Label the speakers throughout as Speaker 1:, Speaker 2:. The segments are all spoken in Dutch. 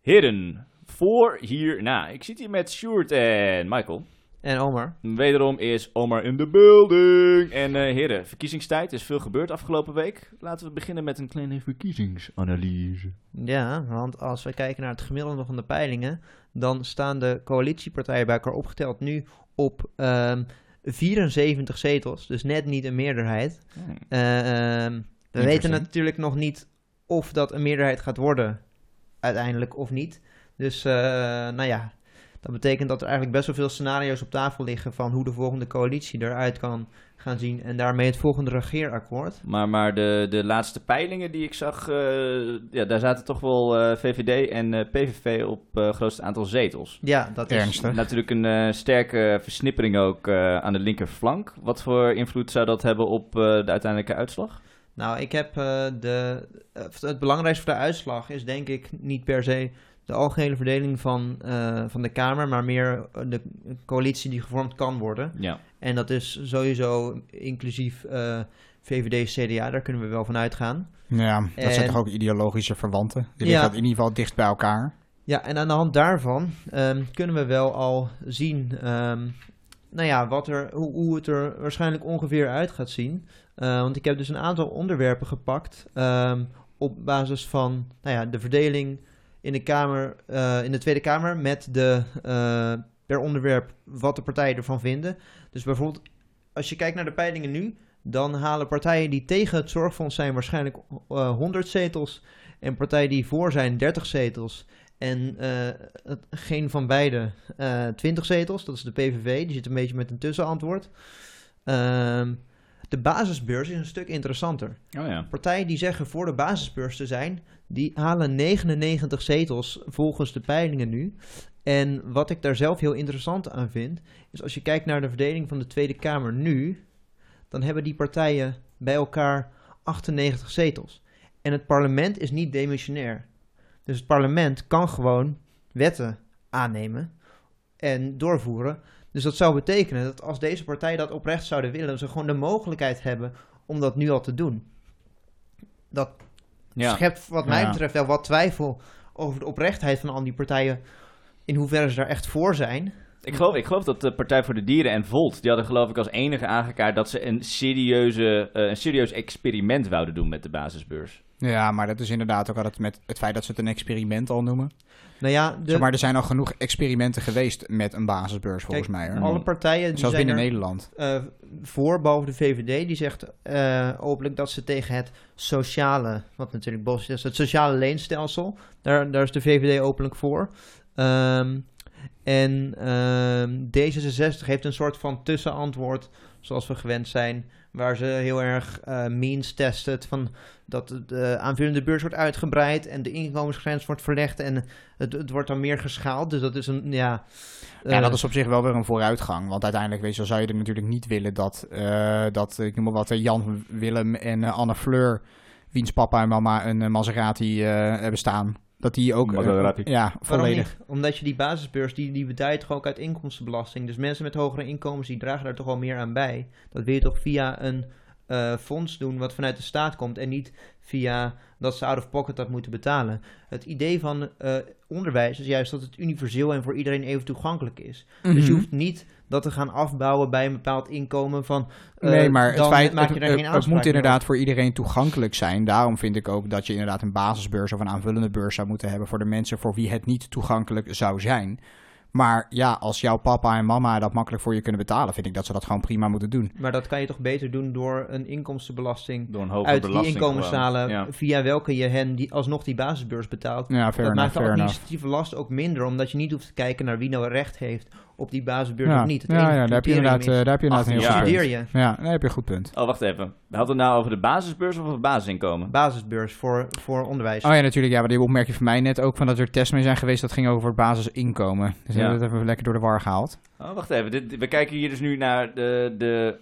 Speaker 1: Heren, voor hierna. Ik zit hier met Sjoerd en Michael.
Speaker 2: En Omar.
Speaker 1: Wederom is Omar in de building. En eh heren, verkiezingstijd. Er is veel gebeurd afgelopen week. Laten we beginnen met een kleine verkiezingsanalyse.
Speaker 2: Ja, want als we kijken naar het gemiddelde van de peilingen, dan staan de coalitiepartijen bij elkaar opgeteld nu op ehm, 74 zetels. Dus net niet een meerderheid.
Speaker 1: Hmm.
Speaker 2: Eh, ehm, we weten natuurlijk nog niet of dat een meerderheid gaat worden, uiteindelijk of niet. Dus, eh, nou ja, dat betekent dat er eigenlijk best wel veel scenario's op tafel liggen van hoe de volgende coalitie eruit kan gaan zien. En daarmee het volgende regeerakkoord.
Speaker 1: Maar, maar de, de laatste peilingen die ik zag, eh, ja, daar zaten toch wel eh, VVD en eh, PVV op het grootste aantal zetels.
Speaker 2: Ja, dat is...
Speaker 3: Ernstig.
Speaker 1: Natuurlijk een eh, sterke versnippering ook eh, aan de linkerflank. Wat voor invloed zou dat hebben op eh, de uiteindelijke uitslag?
Speaker 2: Nou, ik heb eh, de. eh, het belangrijkste voor de uitslag is denk ik niet per se de algehele verdeling van, eh, van de Kamer, maar meer de coalitie die gevormd kan worden.
Speaker 1: Ja.
Speaker 2: En dat is sowieso inclusief eh, VVD, CDA, daar kunnen we wel van uitgaan.
Speaker 3: Ja, dat zijn toch ook ideologische verwanten? Die
Speaker 2: Ja.
Speaker 3: liggen in ieder geval dicht bij elkaar.
Speaker 2: Ja, en aan de hand daarvan ehm, kunnen we wel al zien ehm, nou ja, wat er, hoe, hoe het er waarschijnlijk ongeveer uit gaat zien. Eh, want ik heb dus een aantal onderwerpen gepakt ehm, op basis van nou ja, de verdeling in de, kamer, eh, in de Tweede Kamer met de, eh, per onderwerp wat de partijen ervan vinden. Dus bijvoorbeeld, als je kijkt naar de peilingen nu, dan halen partijen die tegen het zorgfonds zijn waarschijnlijk eh 100 zetels. En partijen die voor zijn 30 zetels. En geen van beide eh 20 zetels. Dat is de PVV. Die zit een beetje met een tussenantwoord. Ehm, de basisbeurs is een stuk interessanter.
Speaker 1: Oh ja.
Speaker 2: Partijen die zeggen voor de basisbeurs te zijn, die halen 99 zetels volgens de peilingen nu. En wat ik daar zelf heel interessant aan vind, is als je kijkt naar de verdeling van de Tweede Kamer nu, dan hebben die partijen bij elkaar 98 zetels. En het parlement is niet demissionair. Dus het parlement kan gewoon wetten aannemen en doorvoeren. Dus dat zou betekenen dat als deze partijen dat oprecht zouden willen, ze gewoon de mogelijkheid hebben om dat nu al te doen. Dat
Speaker 1: Ja.
Speaker 2: schept wat mij
Speaker 3: Ja.
Speaker 2: betreft wel wat twijfel over de oprechtheid van al die partijen. In hoeverre ze daar echt voor zijn.
Speaker 1: Ik geloof, ik geloof dat de Partij voor de Dieren en Volt, die hadden geloof ik als enige aangekaart dat ze een, serieuze, eh, een serieus experiment wouden doen met de basisbeurs.
Speaker 3: Ja, maar dat is inderdaad ook altijd met het feit dat ze het een experiment al noemen.
Speaker 2: Nou ja, de,
Speaker 3: Zeg maar er zijn al genoeg experimenten geweest met een basisbeurs, volgens
Speaker 2: Kijk,
Speaker 3: mij. Hoor.
Speaker 2: alle partijen die
Speaker 3: Zelfs
Speaker 2: zijn
Speaker 3: binnen
Speaker 2: er,
Speaker 3: Nederland.
Speaker 2: eh, voor, behalve de VVD, die zegt eh, openlijk dat ze tegen het sociale, wat natuurlijk bos is, het sociale leenstelsel, daar, daar is de VVD openlijk voor. Ehm, en ehm, D66 heeft een soort van tussenantwoord, zoals we gewend zijn, waar ze heel erg eh means testen, van dat de aanvullende beurs wordt uitgebreid en de inkomensgrens wordt verlegd en het, het wordt dan meer geschaald. Dus dat is een, ja...
Speaker 3: Ja,
Speaker 2: eh,
Speaker 3: dat is op zich wel weer een vooruitgang. Want uiteindelijk, weet je, zou je er natuurlijk niet willen dat, eh, dat ik noem maar wat, eh, Jan, Willem en eh, Anne Fleur, wiens papa en mama een eh, Maserati eh, hebben staan, dat die ook... eh, ja, volledig.
Speaker 2: niet? Omdat je die basisbeurs, die, die betaal je toch ook uit inkomstenbelasting. Dus mensen met hogere inkomens, die dragen daar toch wel meer aan bij. Dat wil je toch via een eh, fonds doen wat vanuit de staat komt. En niet via dat ze out of pocket dat moeten betalen. Het idee van eh, onderwijs is juist dat het universeel en voor iedereen even toegankelijk is. Dus je
Speaker 3: Mhm.
Speaker 2: hoeft niet dat te gaan afbouwen bij een bepaald inkomen van... eh,
Speaker 3: Nee, maar het feit,
Speaker 2: maak
Speaker 3: het,
Speaker 2: je er
Speaker 3: het-
Speaker 2: geen
Speaker 3: het
Speaker 2: aanspraak
Speaker 3: moet inderdaad voor iedereen toegankelijk zijn. Daarom vind ik ook dat je inderdaad een basisbeurs of een aanvullende beurs zou moeten hebben voor de mensen voor wie het niet toegankelijk zou zijn. Maar ja, als jouw papa en mama dat makkelijk voor je kunnen betalen, vind ik dat ze dat gewoon prima moeten doen.
Speaker 2: Maar dat kan je toch beter doen door een inkomstenbelasting
Speaker 1: Door een hogere
Speaker 2: uit die
Speaker 1: belasting
Speaker 2: inkomenszalen
Speaker 1: gewoon. Ja.
Speaker 2: via welke je hen die, alsnog die basisbeurs betaalt.
Speaker 3: Ja, fair
Speaker 2: dat
Speaker 3: enough,
Speaker 2: maakt de
Speaker 3: enough.
Speaker 2: administratieve last ook minder, omdat je niet hoeft te kijken naar wie nou recht heeft op die basisbeurs
Speaker 3: Ja,
Speaker 2: of niet. Het
Speaker 3: ja, ja, daar heb je inderdaad, eh, daar heb je inderdaad een heel goed punt.
Speaker 2: je
Speaker 3: Ja, daar heb je een goed punt.
Speaker 1: Oh, wacht even. We hadden het nou over de basisbeurs of over het basisinkomen?
Speaker 2: basisbeurs voor, voor onderwijs.
Speaker 3: Oh ja, natuurlijk. Ja, maar die opmerking van mij net ook van dat er tests mee zijn geweest. Dat ging over het basisinkomen. Dus
Speaker 1: Ja.
Speaker 3: dat hebben we lekker door de war gehaald.
Speaker 1: Oh, wacht even. Dit, we kijken hier dus nu naar de, de,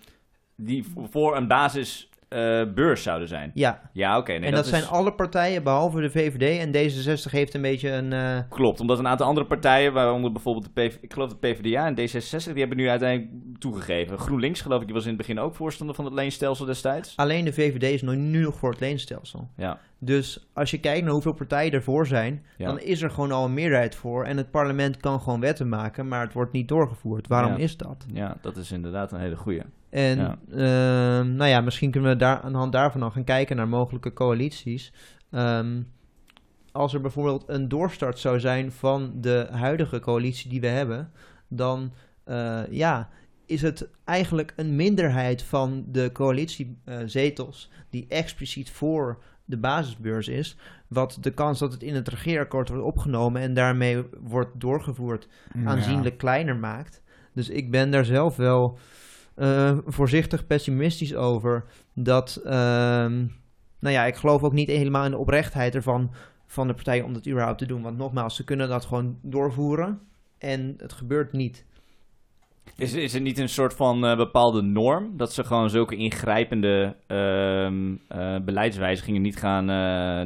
Speaker 1: die voor een basis eh, beurs zouden zijn.
Speaker 2: Ja,
Speaker 1: Ja, oké. nee,
Speaker 2: en dat,
Speaker 1: is-
Speaker 2: zijn alle partijen behalve de VVD. En D66 heeft een beetje een... eh,
Speaker 1: Klopt, omdat een aantal andere partijen, waaronder bijvoorbeeld de PV, ik geloof de PvdA en D66, die hebben nu uiteindelijk toegegeven. GroenLinks geloof ik, die was in het begin ook voorstander van het leenstelsel destijds.
Speaker 2: alleen de VVD is nog, nu nog voor het leenstelsel.
Speaker 1: Ja,
Speaker 2: Dus als je kijkt naar hoeveel partijen ervoor zijn,
Speaker 1: Ja.
Speaker 2: dan is er gewoon al een meerderheid voor. En het parlement kan gewoon wetten maken, maar het wordt niet doorgevoerd. Waarom
Speaker 1: Ja.
Speaker 2: is dat?
Speaker 1: ja, dat is inderdaad een hele goeie.
Speaker 2: En
Speaker 1: Ja.
Speaker 2: ehm, nou ja, misschien kunnen we daar aan de hand daarvan al gaan kijken naar mogelijke coalities. Ehm, als er bijvoorbeeld een doorstart zou zijn van de huidige coalitie die we hebben, dan eh, ja, is het eigenlijk een minderheid van de coalitiezetels die expliciet voor de basisbeurs is, wat de kans dat het in het regeerakkoord wordt opgenomen en daarmee wordt doorgevoerd aanzienlijk kleiner maakt. Dus ik ben daar zelf wel eh, voorzichtig pessimistisch over. Dat, ehm, nou ja, ik geloof ook niet helemaal in de oprechtheid ervan van de partijen om dat überhaupt te doen. Want nogmaals, ze kunnen dat gewoon doorvoeren en het gebeurt niet.
Speaker 1: Is, is er niet een soort van eh, bepaalde norm dat ze gewoon zulke ingrijpende ehm, eh, beleidswijzigingen niet, gaan,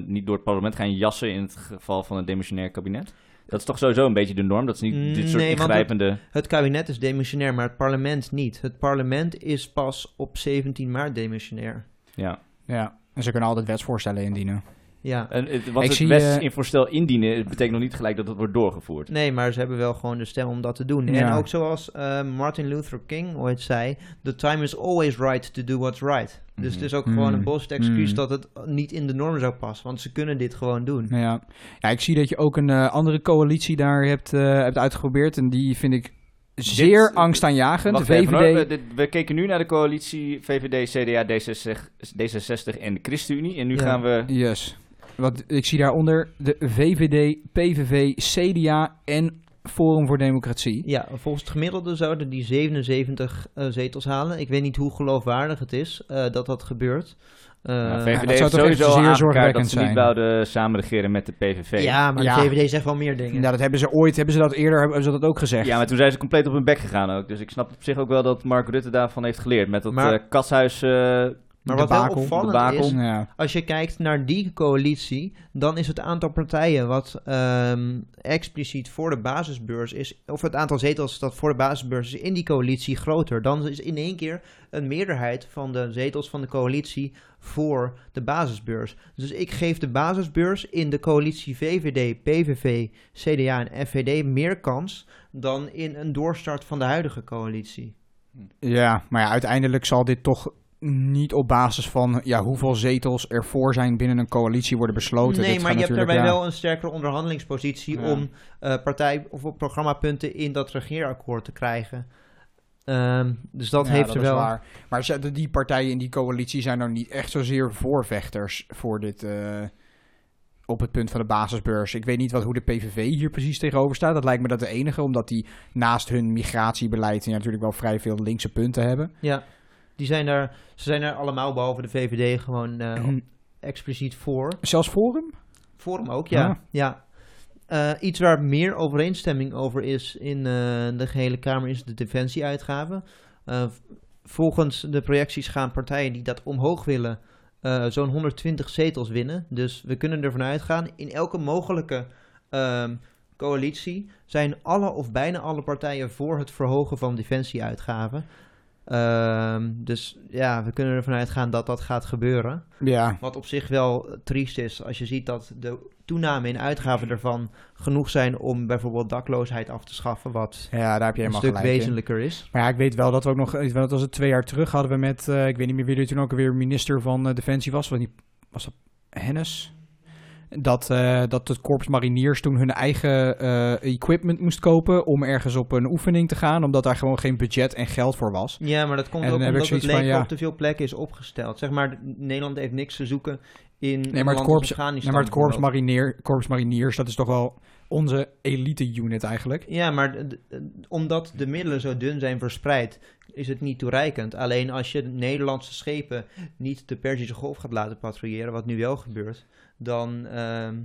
Speaker 1: niet door het parlement gaan jassen in het geval van een demissionair kabinet? Dat is toch sowieso een beetje de norm, dat ze niet dit soort
Speaker 2: Nee, want
Speaker 1: ingrijpende...
Speaker 2: Het kabinet is demissionair, maar het parlement niet. Het parlement is pas op 17 maart demissionair.
Speaker 1: Ja.
Speaker 3: Ja, en ze kunnen altijd wetsvoorstellen indienen.
Speaker 2: Ja.
Speaker 1: En het, wat
Speaker 3: Ik
Speaker 1: het
Speaker 3: zie,
Speaker 1: West
Speaker 3: eh,
Speaker 1: in voorstel indienen, het betekent nog niet gelijk dat het wordt doorgevoerd.
Speaker 2: Nee, maar ze hebben wel gewoon de stem om dat te doen. En ook zoals eh, Martin Luther King ooit zei: The time is always right to do what's right. Dus
Speaker 1: Mhm.
Speaker 2: het is ook gewoon een
Speaker 3: Mm.
Speaker 2: bullshit excuus
Speaker 3: Mm.
Speaker 2: dat het niet in de norm zou passen. Want ze kunnen dit gewoon doen.
Speaker 3: Ja. ja, ik zie dat je ook een eh, andere coalitie daar hebt, eh, hebt uitgeprobeerd. En die vind ik zeer
Speaker 1: Dit-
Speaker 3: angstaanjagend.
Speaker 1: Wacht
Speaker 3: de
Speaker 1: even,
Speaker 3: VVD.
Speaker 1: We, dit- we keken nu naar de coalitie VVD, CDA, D66, D66 en de ChristenUnie. En nu
Speaker 2: Ja.
Speaker 1: gaan we...
Speaker 3: Yes. Wat, ik zie daaronder de VVD, PVV, CDA en Forum voor Democratie.
Speaker 2: Ja, volgens het gemiddelde zouden die 77 eh, zetels halen. Ik weet niet hoe geloofwaardig het is eh, dat dat gebeurt. Eh,
Speaker 1: Nou,
Speaker 3: dat
Speaker 1: VVD
Speaker 3: zou
Speaker 1: heeft
Speaker 3: toch
Speaker 1: sowieso
Speaker 3: zeer
Speaker 1: aangekaart dat
Speaker 3: zorgwekkend
Speaker 1: ze niet
Speaker 3: zijn.
Speaker 1: wouden samenregeren met de PVV.
Speaker 2: ja, maar
Speaker 3: Ja.
Speaker 2: de VVD zegt wel meer dingen.
Speaker 3: Ja, dat hebben ze ooit, hebben ze dat eerder, hebben ze dat ook gezegd.
Speaker 1: Ja, maar toen zijn ze compleet op hun bek gegaan ook. Dus ik snap op zich ook wel dat Mark Rutte daarvan heeft geleerd. Met dat
Speaker 2: Maar-
Speaker 1: eh, kashuis... eh,
Speaker 2: maar wat wel
Speaker 3: debakel,
Speaker 2: opvallend
Speaker 1: debakel.
Speaker 2: is,
Speaker 3: Ja.
Speaker 2: Als je kijkt naar die coalitie, dan is het aantal partijen wat ehm, expliciet voor de basisbeurs is, of het aantal zetels dat voor de basisbeurs is in die coalitie groter. Dan is in één keer een meerderheid van de zetels van de coalitie voor de basisbeurs. Dus ik geef de basisbeurs in de coalitie VVD, PVV, CDA en FVD meer kans dan in een doorstart van de huidige coalitie.
Speaker 3: ja, maar ja, uiteindelijk zal dit toch niet op basis van ja, hoeveel zetels er voor zijn binnen een coalitie worden besloten.
Speaker 2: Nee,
Speaker 3: Dit
Speaker 2: maar je hebt daarbij
Speaker 3: ja.
Speaker 2: wel een sterkere onderhandelingspositie
Speaker 1: Ja.
Speaker 2: om eh, partij- of op programmapunten in dat regeerakkoord te krijgen. Ehm, dus dat
Speaker 3: Ja,
Speaker 2: heeft
Speaker 3: dat
Speaker 2: er wel.
Speaker 3: waar. Maar die partijen in die coalitie zijn nou niet echt zozeer voorvechters voor dit. eh, op het punt van de basisbeurs. Ik weet niet wat, hoe de PVV hier precies tegenover staat. Dat lijkt me dat de enige, omdat die naast hun migratiebeleid natuurlijk wel vrij veel linkse punten hebben.
Speaker 2: Ja, die zijn er, ze zijn er allemaal behalve de VVD gewoon eh, expliciet voor.
Speaker 3: Zelfs Forum?
Speaker 2: Forum ook, ja.
Speaker 3: Ah.
Speaker 2: ja. Eh, iets waar meer overeenstemming over is in eh, de gehele Kamer is de defensieuitgaven. Volgens de projecties gaan partijen die dat omhoog willen zo'n 120 zetels winnen. Dus we kunnen ervan uitgaan, in elke mogelijke ehm, coalitie zijn alle of bijna alle partijen voor het verhogen van defensieuitgaven. Ehm, dus ja, we kunnen ervan uitgaan dat dat gaat gebeuren.
Speaker 3: Ja,
Speaker 2: Wat op zich wel triest is als je ziet dat de toename in uitgaven ervan genoeg zijn om bijvoorbeeld dakloosheid af te schaffen, wat
Speaker 3: ja daar heb je
Speaker 2: een stuk
Speaker 3: in.
Speaker 2: wezenlijker is.
Speaker 3: Maar ja, ik weet wel dat we ook nog, dat was het twee jaar terug, hadden we met, eh, ik weet niet meer wie er toen ook weer minister van eh, Defensie was, was, die, was dat Hennis? Dat, eh, dat het korps mariniers toen hun eigen eh, equipment moest kopen om ergens op een oefening te gaan, omdat daar gewoon geen budget en geld voor was.
Speaker 2: Ja, maar dat komt
Speaker 3: En
Speaker 2: ook
Speaker 3: heb
Speaker 2: omdat het leger
Speaker 3: ja.
Speaker 2: op te veel plekken is opgesteld. Zeg maar, Nederland heeft niks te zoeken in
Speaker 3: Nee, maar het korps, nee, maar het korps, marinier, korps mariniers, dat is toch wel onze elite unit eigenlijk.
Speaker 2: Ja, maar omdat de middelen zo dun zijn verspreid, is het niet toereikend. Alleen als je Nederlandse schepen niet de Perzische Golf gaat laten patrouilleren, wat nu wel gebeurt, dan ehm,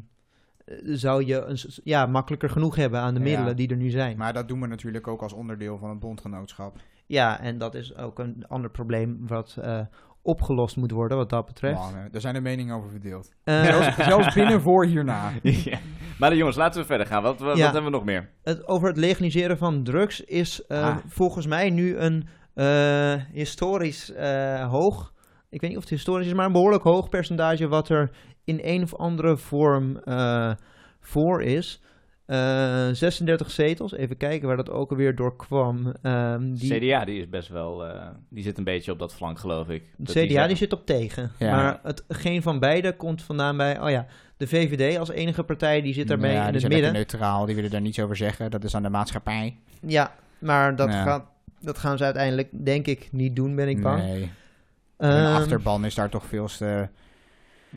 Speaker 2: zou je een, ja, makkelijker genoeg hebben aan de
Speaker 3: Ja.
Speaker 2: middelen die er nu zijn.
Speaker 3: Maar dat doen we natuurlijk ook als onderdeel van het bondgenootschap.
Speaker 2: Ja, en dat is ook een ander probleem wat eh, opgelost moet worden wat dat betreft.
Speaker 3: Man, daar zijn de meningen over verdeeld.
Speaker 2: Eh,
Speaker 3: Zelfs, zelfs binnen voor hierna.
Speaker 1: Ja. Maar jongens, laten we verder gaan. Wat, wat,
Speaker 2: Ja.
Speaker 1: wat hebben we nog meer?
Speaker 2: het, over het legaliseren van drugs is eh,
Speaker 3: Ah.
Speaker 2: volgens mij nu een eh, historisch eh, hoog, ik weet niet of het historisch is, maar een behoorlijk hoog percentage wat er in een of andere vorm eh, voor is. Eh, 36 zetels, even kijken waar dat ook alweer door kwam. Ehm, die,
Speaker 1: CDA, die is best wel... eh, die zit een beetje op dat flank, geloof ik.
Speaker 2: CDA die
Speaker 1: zeggen-
Speaker 2: zit op tegen.
Speaker 3: Ja.
Speaker 2: Maar het, geen van beide komt vandaan bij, oh ja, de VVD als enige partij die zit daarmee
Speaker 3: Ja,
Speaker 2: in
Speaker 3: die
Speaker 2: het
Speaker 3: zijn
Speaker 2: midden.
Speaker 3: neutraal, die willen daar niets over zeggen. Dat is aan de maatschappij.
Speaker 2: Ja, maar dat,
Speaker 3: Ja.
Speaker 2: gaat, dat gaan ze uiteindelijk denk ik niet doen, ben ik bang.
Speaker 3: Nee, hun achterban is daar toch veel te...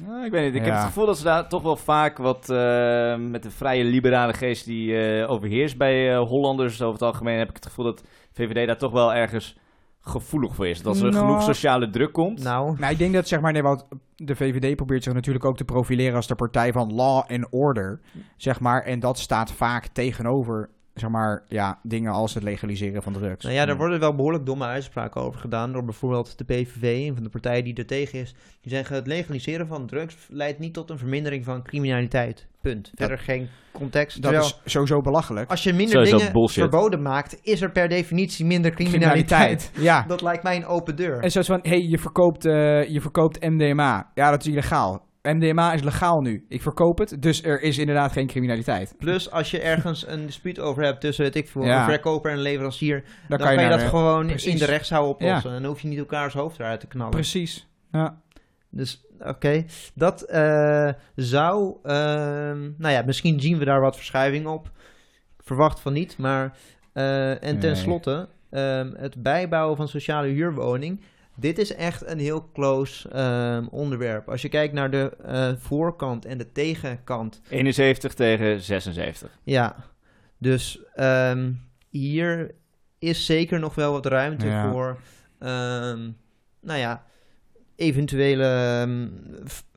Speaker 1: Nou, ik weet niet. Ik heb het gevoel dat ze daar toch wel vaak wat eh, met de vrije liberale geest die eh, overheerst bij eh, Hollanders over het algemeen, heb ik het gevoel dat VVD daar toch wel ergens gevoelig voor is. Dat als er
Speaker 3: Nou.
Speaker 1: genoeg sociale druk komt.
Speaker 2: nou,
Speaker 3: Nou, ik denk dat zeg maar, nee, want de VVD probeert zich natuurlijk ook te profileren als de partij van law and order, zeg maar. En dat staat vaak tegenover, zeg maar, ja, dingen als het legaliseren van drugs.
Speaker 2: nou ja, daar worden wel behoorlijk domme uitspraken over gedaan door bijvoorbeeld de PVV, een van de partijen die er tegen is. Die zeggen het legaliseren van drugs leidt niet tot een vermindering van criminaliteit. Punt. Verder geen context.
Speaker 3: Dat
Speaker 2: Terwijl,
Speaker 3: is sowieso belachelijk.
Speaker 2: als je minder
Speaker 1: Sowieso
Speaker 2: dingen
Speaker 1: bullshit.
Speaker 2: verboden maakt, is er per definitie minder criminaliteit.
Speaker 3: Ja.
Speaker 2: Dat lijkt mij een open deur.
Speaker 3: En zoals van, hé, hey, je, verkoopt, eh, je verkoopt MDMA. Ja, dat is illegaal. MDMA is legaal nu. Ik verkoop het, dus er is inderdaad geen criminaliteit.
Speaker 2: Plus, als je ergens een dispuut over hebt tussen weet ik veel,
Speaker 3: Ja.
Speaker 2: een verkoper en een leverancier,
Speaker 3: Dan,
Speaker 2: dan, kan je, dat gewoon
Speaker 3: precies.
Speaker 2: in de rechtszaal oplossen. En dan hoef je niet elkaars hoofd eruit te knallen.
Speaker 3: Precies. Ja.
Speaker 2: Dus oké, dat eh, zou, ehm, nou ja, misschien zien we daar wat verschuiving op. Ik verwacht van niet, maar eh, en
Speaker 3: Nee.
Speaker 2: tenslotte ehm, het bijbouwen van sociale huurwoning. Dit is echt een heel close ehm, onderwerp. Als je kijkt naar de eh, voorkant en de tegenkant,
Speaker 1: 71 tegen 76.
Speaker 2: ja. Dus ehm, hier is zeker nog wel wat ruimte
Speaker 3: Ja.
Speaker 2: voor, ehm, nou ja, eventuele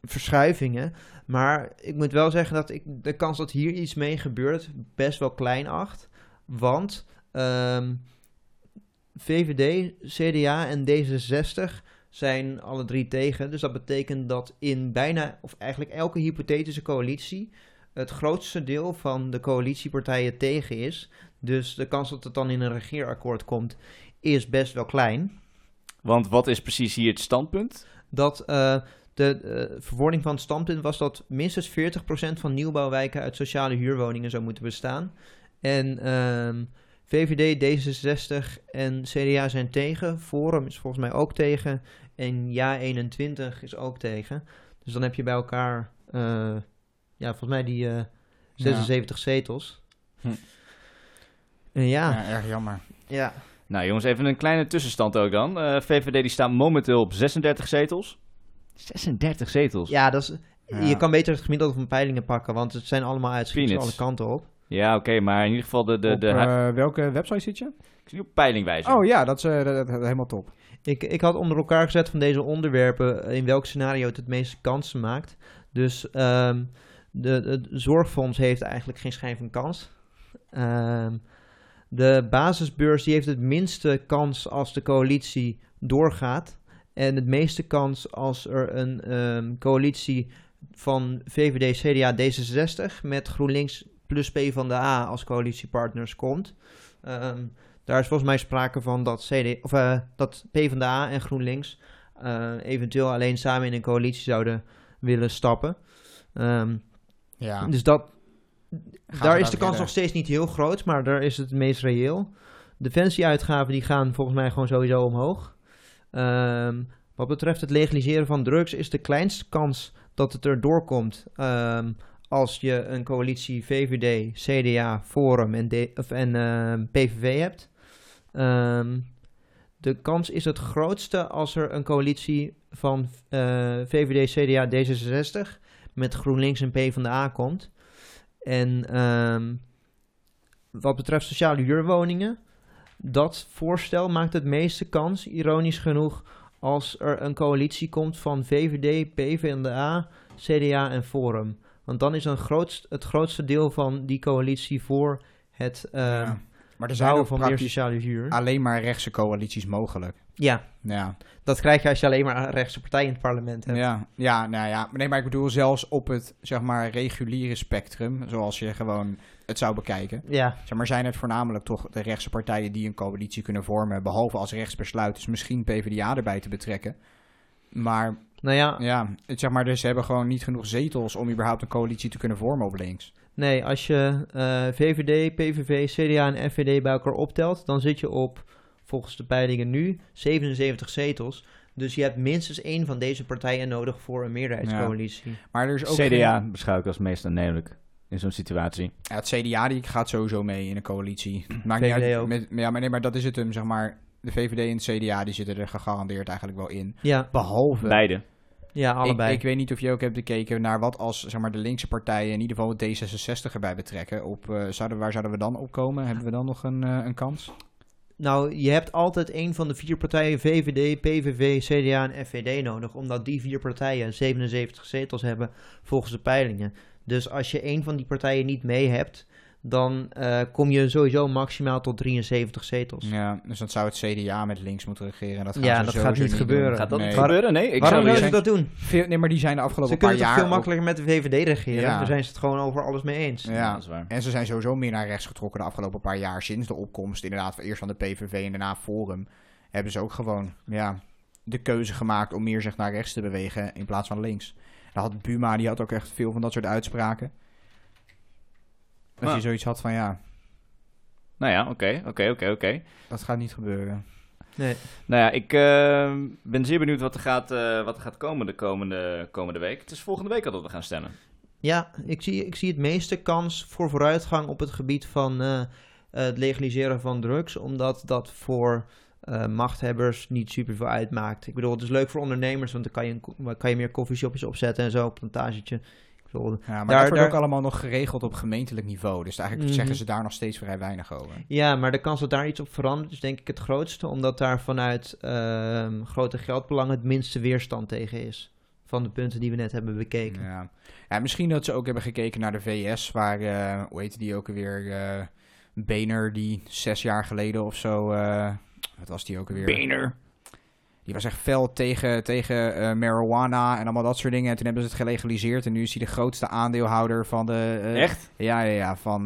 Speaker 2: verschuivingen. Maar ik moet wel zeggen dat ik de kans dat hier iets mee gebeurt best wel klein acht. Want ehm, VVD, CDA en D66 zijn alle drie tegen. Dus dat betekent dat in bijna, of eigenlijk elke hypothetische coalitie, het grootste deel van de coalitiepartijen tegen is. Dus de kans dat het dan in een regeerakkoord komt, is best wel klein.
Speaker 1: Want wat is precies hier het standpunt?
Speaker 2: Dat eh, de eh, verwoording van het standpunt was dat minstens 40% van nieuwbouwwijken uit sociale huurwoningen zou moeten bestaan. En ehm, VVD, D66 en CDA zijn tegen. Forum is volgens mij ook tegen. En Ja21 is ook tegen. Dus dan heb je bij elkaar, eh, ja, volgens mij die eh, 76 zetels.
Speaker 1: Hm.
Speaker 2: En ja,
Speaker 3: Ja, erg jammer.
Speaker 2: ja.
Speaker 1: Nou jongens, even een kleine tussenstand ook dan. Eh, VVD die staat momenteel op 36 zetels. 36 zetels?
Speaker 2: ja, dat is,
Speaker 3: Ja.
Speaker 2: je kan beter het gemiddelde van peilingen pakken, want het zijn allemaal uitschieters alle kanten op.
Speaker 1: Ja, oké, maar in ieder geval de... de,
Speaker 3: Op,
Speaker 1: de
Speaker 3: eh, welke website zit je?
Speaker 1: ik zie op peilingwijze.
Speaker 3: Oh ja, dat is eh, dat- dat- helemaal top.
Speaker 2: Ik, ik had onder elkaar gezet van deze onderwerpen in welk scenario het het meeste kansen maakt. Dus ehm, de, het zorgfonds heeft eigenlijk geen schijn van kans. Ehm, de basisbeurs die heeft het minste kans als de coalitie doorgaat. En het meeste kans als er een ehm, coalitie van VVD, CDA, D66 met GroenLinks plus P van de A als coalitiepartners komt. Ehm, daar is volgens mij sprake van dat, CD, of, eh, dat PvdA en GroenLinks eh, eventueel alleen samen in een coalitie zouden willen stappen. Ehm,
Speaker 3: Ja.
Speaker 2: Dus dat, daar is de kans nog steeds niet heel groot, maar daar is het meest reëel. Defensieuitgaven die gaan volgens mij gewoon sowieso omhoog. Ehm, wat betreft het legaliseren van drugs is de kleinste kans dat het er doorkomt als je een coalitie VVD, CDA, Forum en, of, en ehm, PVV hebt. Ehm, de kans is het grootste als er een coalitie van VVD, CDA, D66 met GroenLinks en PvdA komt. En ehm, wat betreft sociale huurwoningen, dat voorstel maakt het meeste kans, ironisch genoeg, als er een coalitie komt van VVD, PvdA, CDA en Forum. Want dan is een grootst, het grootste deel van die coalitie voor het ehm
Speaker 3: Ja. Maar er zijn
Speaker 2: bouwen van meer sociale huur.
Speaker 3: alleen maar rechtse coalities mogelijk.
Speaker 2: Ja,
Speaker 3: Ja,
Speaker 2: dat krijg je als je alleen maar een rechtse partij in het parlement hebt.
Speaker 3: ja, ja, nou ja. Nee, maar ik bedoel zelfs op het, zeg maar, reguliere spectrum, zoals je gewoon het zou bekijken.
Speaker 2: Ja,
Speaker 3: Zeg maar, zijn het voornamelijk toch de rechtse partijen die een coalitie kunnen vormen, behalve als rechtsbesluit is misschien PvdA erbij te betrekken. Maar
Speaker 2: nou ja,
Speaker 3: ja, het, zeg maar, dus ze hebben gewoon niet genoeg zetels om überhaupt een coalitie te kunnen vormen op links.
Speaker 2: nee, als je eh, VVD, PVV, CDA en FVD bij elkaar optelt, dan zit je op, volgens de peilingen nu, 77 zetels. Dus je hebt minstens één van deze partijen nodig voor een meerderheidscoalitie.
Speaker 3: Maar er is ook
Speaker 1: CDA
Speaker 3: geen-
Speaker 1: beschouw ik als meest aannemelijk in zo'n situatie.
Speaker 3: Ja, het CDA die gaat sowieso mee in een coalitie. Maakt niet
Speaker 2: VVD
Speaker 3: uit.
Speaker 2: ook.
Speaker 3: Met, ja, maar nee, maar dat is het hem, zeg maar. De VVD en het CDA die zitten er gegarandeerd eigenlijk wel in.
Speaker 2: Ja,
Speaker 3: Behalve.
Speaker 1: Beide.
Speaker 2: Ja allebei.
Speaker 3: Ik, ik weet niet of je ook hebt gekeken naar wat als zeg maar, de linkse partijen, in ieder geval D66 erbij betrekken. Op, eh, zouden, waar zouden we dan op komen? Hebben we dan nog een, eh, een kans?
Speaker 2: Nou, je hebt altijd een van de vier partijen, VVD, PVV, CDA en FVD nodig, omdat die vier partijen 77 zetels hebben volgens de peilingen. Dus als je één van die partijen niet mee hebt, dan eh, kom je sowieso maximaal tot 73 zetels.
Speaker 3: Ja, dus dan zou het CDA met links moeten regeren. Dat gaan
Speaker 2: Ja,
Speaker 3: ze
Speaker 2: dat gaat niet gebeuren.
Speaker 3: doen.
Speaker 1: Gaat dat
Speaker 3: Nee.
Speaker 1: niet gebeuren? Nee, ik
Speaker 2: Waarom
Speaker 1: zou
Speaker 2: zouden ze dat doen?
Speaker 3: Veel, nee, maar die zijn de afgelopen
Speaker 2: Ze kunnen
Speaker 3: paar
Speaker 2: toch
Speaker 3: jaar...
Speaker 2: veel makkelijker met de VVD regeren?
Speaker 3: Ja.
Speaker 2: Daar zijn ze het gewoon over alles mee eens.
Speaker 3: Ja.
Speaker 1: Ja, dat is waar.
Speaker 3: En ze zijn sowieso meer naar rechts getrokken de afgelopen paar jaar. Sinds de opkomst inderdaad eerst van de PVV en daarna Forum. Hebben ze ook gewoon ja, de keuze gemaakt om meer zich naar rechts te bewegen in plaats van links. Daar had Buma, die had ook echt veel van dat soort uitspraken. Als je zoiets had van ja,
Speaker 1: Nou ja, oké, oké, oké, oké.
Speaker 3: dat gaat niet gebeuren.
Speaker 2: Nee.
Speaker 1: Nou ja, ik eh, ben zeer benieuwd wat er gaat, eh, wat er gaat komen de komende, komende week. Het is volgende week al dat we gaan stemmen.
Speaker 2: Ja, ik zie, ik zie het meeste kans voor vooruitgang op het gebied van eh, het legaliseren van drugs, omdat dat voor eh, machthebbers niet super veel uitmaakt. Ik bedoel, het is leuk voor ondernemers, want dan kan je, kan je meer koffieshopjes opzetten en zo, op een plantagetje.
Speaker 3: Ja, maar
Speaker 2: Daar-
Speaker 3: dat wordt
Speaker 2: daar-
Speaker 3: ook allemaal nog geregeld op gemeentelijk niveau. Dus eigenlijk
Speaker 2: Mhm.
Speaker 3: zeggen ze daar nog steeds vrij weinig over.
Speaker 2: Ja, maar de kans dat daar iets op verandert is denk ik het grootste, omdat daar vanuit ehm, grote geldbelangen het minste weerstand tegen is. Van de punten die we net hebben bekeken.
Speaker 3: Ja. ja, misschien dat ze ook hebben gekeken naar de VS, waar, eh, hoe heette die ook alweer, eh Boehner, die zes jaar geleden of zo, eh, wat was die ook alweer?
Speaker 1: Bener.
Speaker 3: Die was echt fel tegen, tegen eh, marijuana en allemaal dat soort dingen. En toen hebben ze het gelegaliseerd en nu is hij de grootste aandeelhouder van de... eh,
Speaker 1: Echt?
Speaker 3: Ja, ja, ja, van...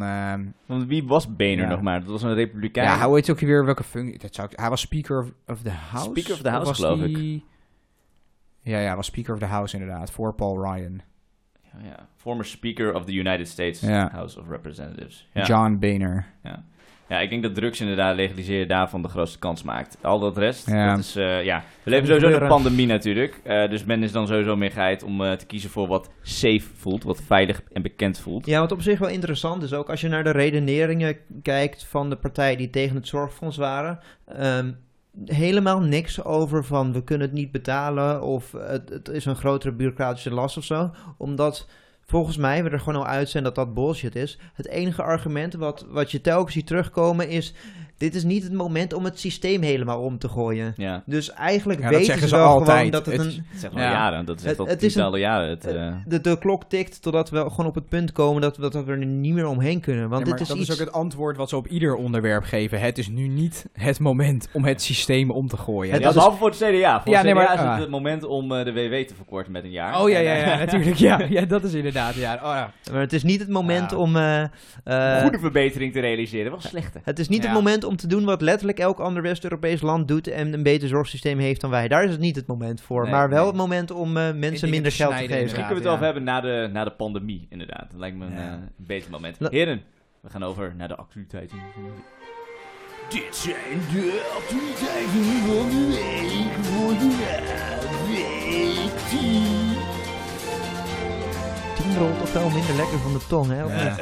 Speaker 1: Want wie was
Speaker 3: Ja.
Speaker 1: nog maar? Dat was een republikein.
Speaker 3: ja, hoe heet ook weer, welke functie? Dat zou ik, hij was Speaker of, of the House?
Speaker 1: Speaker of the House, geloof ik.
Speaker 3: Ja, ja, hij was Speaker of the House inderdaad, voor Paul Ryan.
Speaker 1: Ja, ja. Former Speaker of the United States. House of Representatives. Ja.
Speaker 3: John Boehner.
Speaker 1: ja, ik denk dat drugs inderdaad legaliseren daarvan de grootste kans maakt. Al dat rest,
Speaker 3: Ja.
Speaker 1: dat is, eh, ja. We leven sowieso in een pandemie natuurlijk. Eh, dus men is dan sowieso meer geheid om eh, te kiezen voor wat safe voelt, wat veilig en bekend voelt.
Speaker 2: Ja, wat op zich wel interessant is, ook als je naar de redeneringen kijkt van de partijen die tegen het zorgfonds waren. ehm, helemaal niks over van we kunnen het niet betalen of het, het is een grotere bureaucratische last of zo. Omdat volgens mij we er gewoon al uit zijn dat dat bullshit is. Het enige argument wat, wat je telkens ziet terugkomen is, dit is niet het moment om het systeem helemaal om te gooien.
Speaker 1: Ja,
Speaker 2: Dus eigenlijk
Speaker 3: Ja, dat
Speaker 2: weten ze
Speaker 3: ze
Speaker 2: wel
Speaker 3: altijd.
Speaker 2: gewoon dat het,
Speaker 3: Het-
Speaker 2: een...
Speaker 1: dat zegt al
Speaker 3: Ja.
Speaker 1: jaren. Dat
Speaker 2: Het-
Speaker 1: al
Speaker 2: het is een-
Speaker 1: tientallen jaren. Het, eh,
Speaker 2: De, de klok tikt totdat we gewoon op het punt komen dat, we- dat we er niet meer omheen kunnen. Want
Speaker 3: Ja, maar
Speaker 2: dit is
Speaker 3: dat
Speaker 2: iets...
Speaker 3: is ook het antwoord wat ze op ieder onderwerp geven. Het is nu niet het moment om het systeem om te gooien.
Speaker 2: Het
Speaker 1: ja,
Speaker 2: is-
Speaker 1: voor het CDA. Voor
Speaker 3: Ja,
Speaker 1: het
Speaker 3: nee,
Speaker 1: CDA
Speaker 3: maar-
Speaker 1: is het
Speaker 3: ah.
Speaker 1: het moment om eh, de WW te verkorten met een jaar.
Speaker 3: Oh ja, ja,
Speaker 1: eh,
Speaker 3: ja, natuurlijk. Ja, ja, dat is inderdaad. Ja. Oh, ja.
Speaker 2: Maar het is niet het moment
Speaker 3: Ja.
Speaker 2: om... eh, eh,
Speaker 1: goede verbetering te realiseren. Wel slechte.
Speaker 2: het is niet
Speaker 3: Ja.
Speaker 2: het moment om te doen wat letterlijk elk ander West-Europees land doet en een beter zorgsysteem heeft dan wij. Daar is het niet het moment voor.
Speaker 1: Nee,
Speaker 2: maar wel
Speaker 1: nee.
Speaker 2: het moment om eh, mensen minder
Speaker 3: te
Speaker 2: geld te geven.
Speaker 1: Misschien kunnen we het wel even hebben na de, na de pandemie, inderdaad. Dat lijkt me een
Speaker 3: Ja.
Speaker 1: eh, beter moment.
Speaker 2: La-
Speaker 1: Heren, we gaan over naar de actualiteiten. Dit zijn de actualiteiten van de week voor de week 10.
Speaker 2: Rolt toch wel minder lekker van de tong, hè?
Speaker 3: Ja.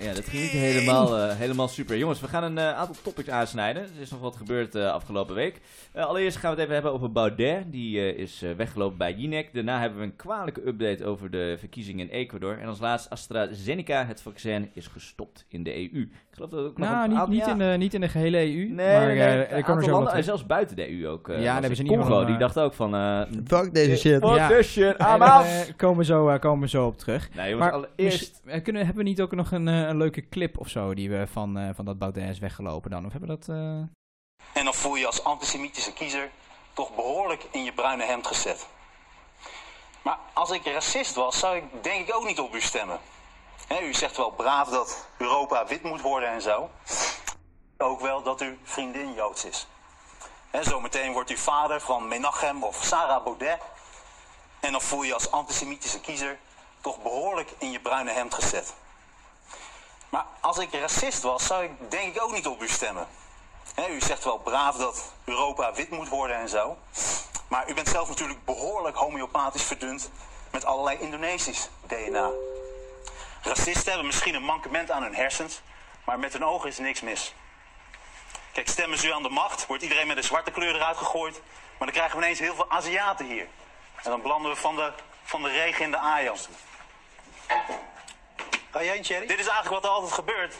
Speaker 1: Ja, dat ging niet helemaal, eh, helemaal super. Jongens, we gaan een eh, aantal topics aansnijden. Er is nog wat gebeurd eh, afgelopen week. Allereerst gaan we het even hebben over Baudet. Die is weggelopen bij Jinek. Daarna hebben we een kwalijke update over de verkiezingen in Ecuador. En als laatst AstraZeneca, het vaccin, is gestopt in de EU. Ik geloof dat ook nog
Speaker 3: Nou,
Speaker 1: een
Speaker 3: niet,
Speaker 1: aantal-
Speaker 3: niet,
Speaker 1: ja.
Speaker 3: in de, niet in de gehele EU.
Speaker 1: Nee,
Speaker 3: maar
Speaker 1: nee,
Speaker 3: eh,
Speaker 1: nee,
Speaker 3: er komen er zo
Speaker 1: landen,
Speaker 3: wat-
Speaker 1: en zelfs buiten de EU ook. eh,
Speaker 3: Ja, hebben ze niet
Speaker 1: Congo,
Speaker 3: van, eh,
Speaker 1: die dacht ook van... eh
Speaker 2: Fuck deze shit.
Speaker 1: Fuck
Speaker 3: Ja.
Speaker 1: this shit, I'm
Speaker 3: Eh,
Speaker 1: out!
Speaker 3: eh, komen, we zo, eh, komen zo op terug.
Speaker 1: Nee, jongens,
Speaker 3: Maar
Speaker 1: allereerst...
Speaker 3: mis- eh, kunnen, hebben we niet ook nog een, eh, een leuke clip of zo die we van, eh, van dat Baudet is weggelopen dan? Of hebben we dat... eh,
Speaker 4: En dan voel je als antisemitische kiezer toch behoorlijk in je bruine hemd gezet. Maar als ik racist was, zou ik denk ik ook niet op u stemmen. U zegt wel braaf dat Europa wit moet worden en zo. Ook wel dat uw vriendin Joods is. Hè, zometeen wordt u vader van Menachem of Sarah Baudet. En dan voel je als antisemitische kiezer toch behoorlijk in je bruine hemd gezet. Maar als ik racist was, zou ik denk ik ook niet op u stemmen. U zegt wel braaf dat Europa wit moet worden en zo. Maar u bent zelf natuurlijk behoorlijk homeopathisch verdund met allerlei Indonesisch DNA. Racisten hebben misschien een mankement aan hun hersens, maar met hun ogen is niks mis. Kijk, stemmen ze u aan de macht, wordt iedereen met een zwarte kleur eruit gegooid. Maar dan krijgen we ineens heel veel Aziaten hier. En dan belanden we van de, van de regen in de Ajas.
Speaker 5: Ga jij een Thierry?
Speaker 4: Dit is eigenlijk wat er altijd gebeurt.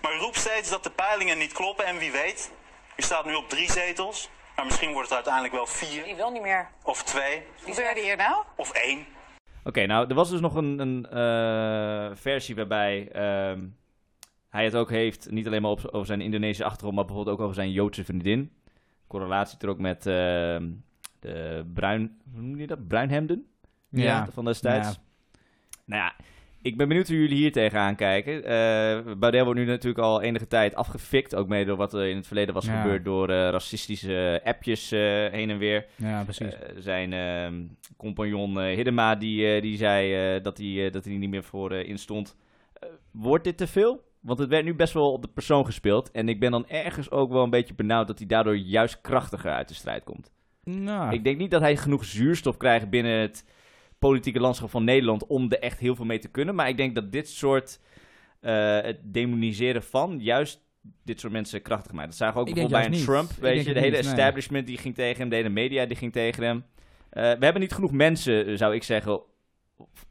Speaker 4: Maar u roept steeds dat de peilingen niet kloppen en wie weet. U staat nu op drie zetels, maar misschien wordt het uiteindelijk wel vier
Speaker 6: Die wil niet meer.
Speaker 4: of twee
Speaker 6: Wat gebeurde hier nou?
Speaker 4: of één.
Speaker 1: Oké, nou, er was dus nog een, een eh, versie waarbij ehm, hij het ook heeft, niet alleen maar op, over zijn Indonesische achtergrond, maar bijvoorbeeld ook over zijn Joodse vriendin. Correlatie er ook met ehm, de bruin, hoe noem je dat? Bruinhemden
Speaker 3: Ja.
Speaker 1: van destijds.
Speaker 3: Ja.
Speaker 1: Nou ja, ik ben benieuwd hoe jullie hier tegenaan kijken. Baudet wordt nu natuurlijk al enige tijd afgefikt, ook mee door wat er in het verleden was
Speaker 3: Ja.
Speaker 1: gebeurd door eh, racistische appjes eh, heen en weer.
Speaker 3: Ja, precies.
Speaker 1: Zijn ehm, compagnon Hiddema die, die zei dat hij dat hij niet meer voor instond. Wordt dit te veel? Want het werd nu best wel op de persoon gespeeld. En ik ben dan ergens ook wel een beetje benauwd dat hij daardoor juist krachtiger uit de strijd komt.
Speaker 3: nou,
Speaker 1: Ik denk niet dat hij genoeg zuurstof krijgt binnen het politieke landschap van Nederland om er echt heel veel mee te kunnen. Maar ik denk dat dit soort eh, het demoniseren van juist dit soort mensen krachtig maakt. Dat zagen we ook
Speaker 3: Ik
Speaker 1: bijvoorbeeld bij een
Speaker 3: niet.
Speaker 1: Trump. Weet je, de hele
Speaker 3: niet, nee.
Speaker 1: establishment die ging tegen hem, de hele media die ging tegen hem. Eh, we hebben niet genoeg mensen, zou ik zeggen,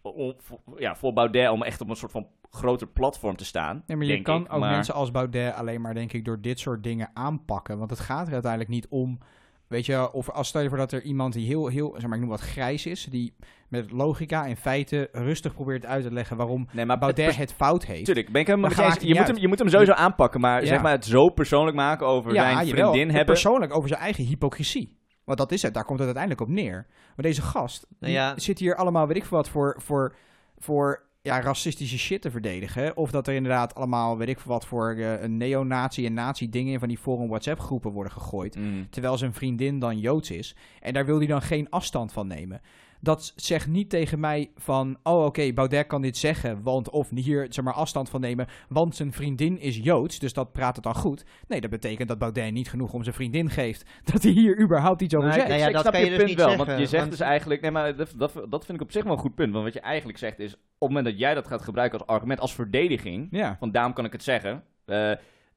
Speaker 1: om, ja, voor Baudet om echt op een soort van groter platform te staan.
Speaker 3: Nee, maar je kan
Speaker 1: ik.
Speaker 3: ook
Speaker 1: Maar-
Speaker 3: mensen als Baudet alleen maar, denk ik, door dit soort dingen aanpakken. Want het gaat er uiteindelijk niet om. Weet je, of als stel je voor dat er iemand die heel, heel, zeg maar, ik noem wat grijs is, die met logica en feiten rustig probeert uit te leggen waarom
Speaker 1: Nee, maar
Speaker 3: Baudet
Speaker 1: het
Speaker 3: het fout heeft.
Speaker 1: Tuurlijk, ben ik helemaal
Speaker 3: Dan
Speaker 1: met je eens. je, moet hem, je moet hem sowieso aanpakken, maar
Speaker 3: Ja.
Speaker 1: zeg maar het zo persoonlijk maken over zijn
Speaker 3: jawel,
Speaker 1: vriendin
Speaker 3: het
Speaker 1: hebben.
Speaker 3: persoonlijk over zijn eigen hypocrisie. Want dat is het, daar komt het uiteindelijk op neer. Maar deze gast
Speaker 2: Nou ja.
Speaker 3: zit hier allemaal, weet ik veel wat, voor, voor, voor ja, racistische shit te verdedigen. Of dat er inderdaad allemaal, weet ik wat, voor een neonazi en nazi dingen in van die forum WhatsApp groepen worden gegooid.
Speaker 1: Mm.
Speaker 3: Terwijl zijn vriendin dan Joods is. En daar wil hij dan geen afstand van nemen. Dat zegt niet tegen mij van, oh oké, Baudet kan dit zeggen, want of hier zeg maar afstand van nemen, want zijn vriendin is Joods, dus dat praat het dan goed. Nee, dat betekent dat Baudet niet genoeg om zijn vriendin geeft, dat hij hier überhaupt iets over
Speaker 2: Nou,
Speaker 3: zegt.
Speaker 2: nou ja,
Speaker 1: ik
Speaker 2: dat
Speaker 1: snap
Speaker 2: kan
Speaker 1: je
Speaker 2: je dus
Speaker 1: punt
Speaker 2: niet
Speaker 1: wel,
Speaker 2: zeggen,
Speaker 1: want je zegt
Speaker 2: want-
Speaker 1: dus eigenlijk, nee, maar dat, dat, dat vind ik op zich wel een goed punt, want wat je eigenlijk zegt is, op het moment dat jij dat gaat gebruiken als argument, als verdediging,
Speaker 3: Ja.
Speaker 1: van daarom kan ik het zeggen, eh,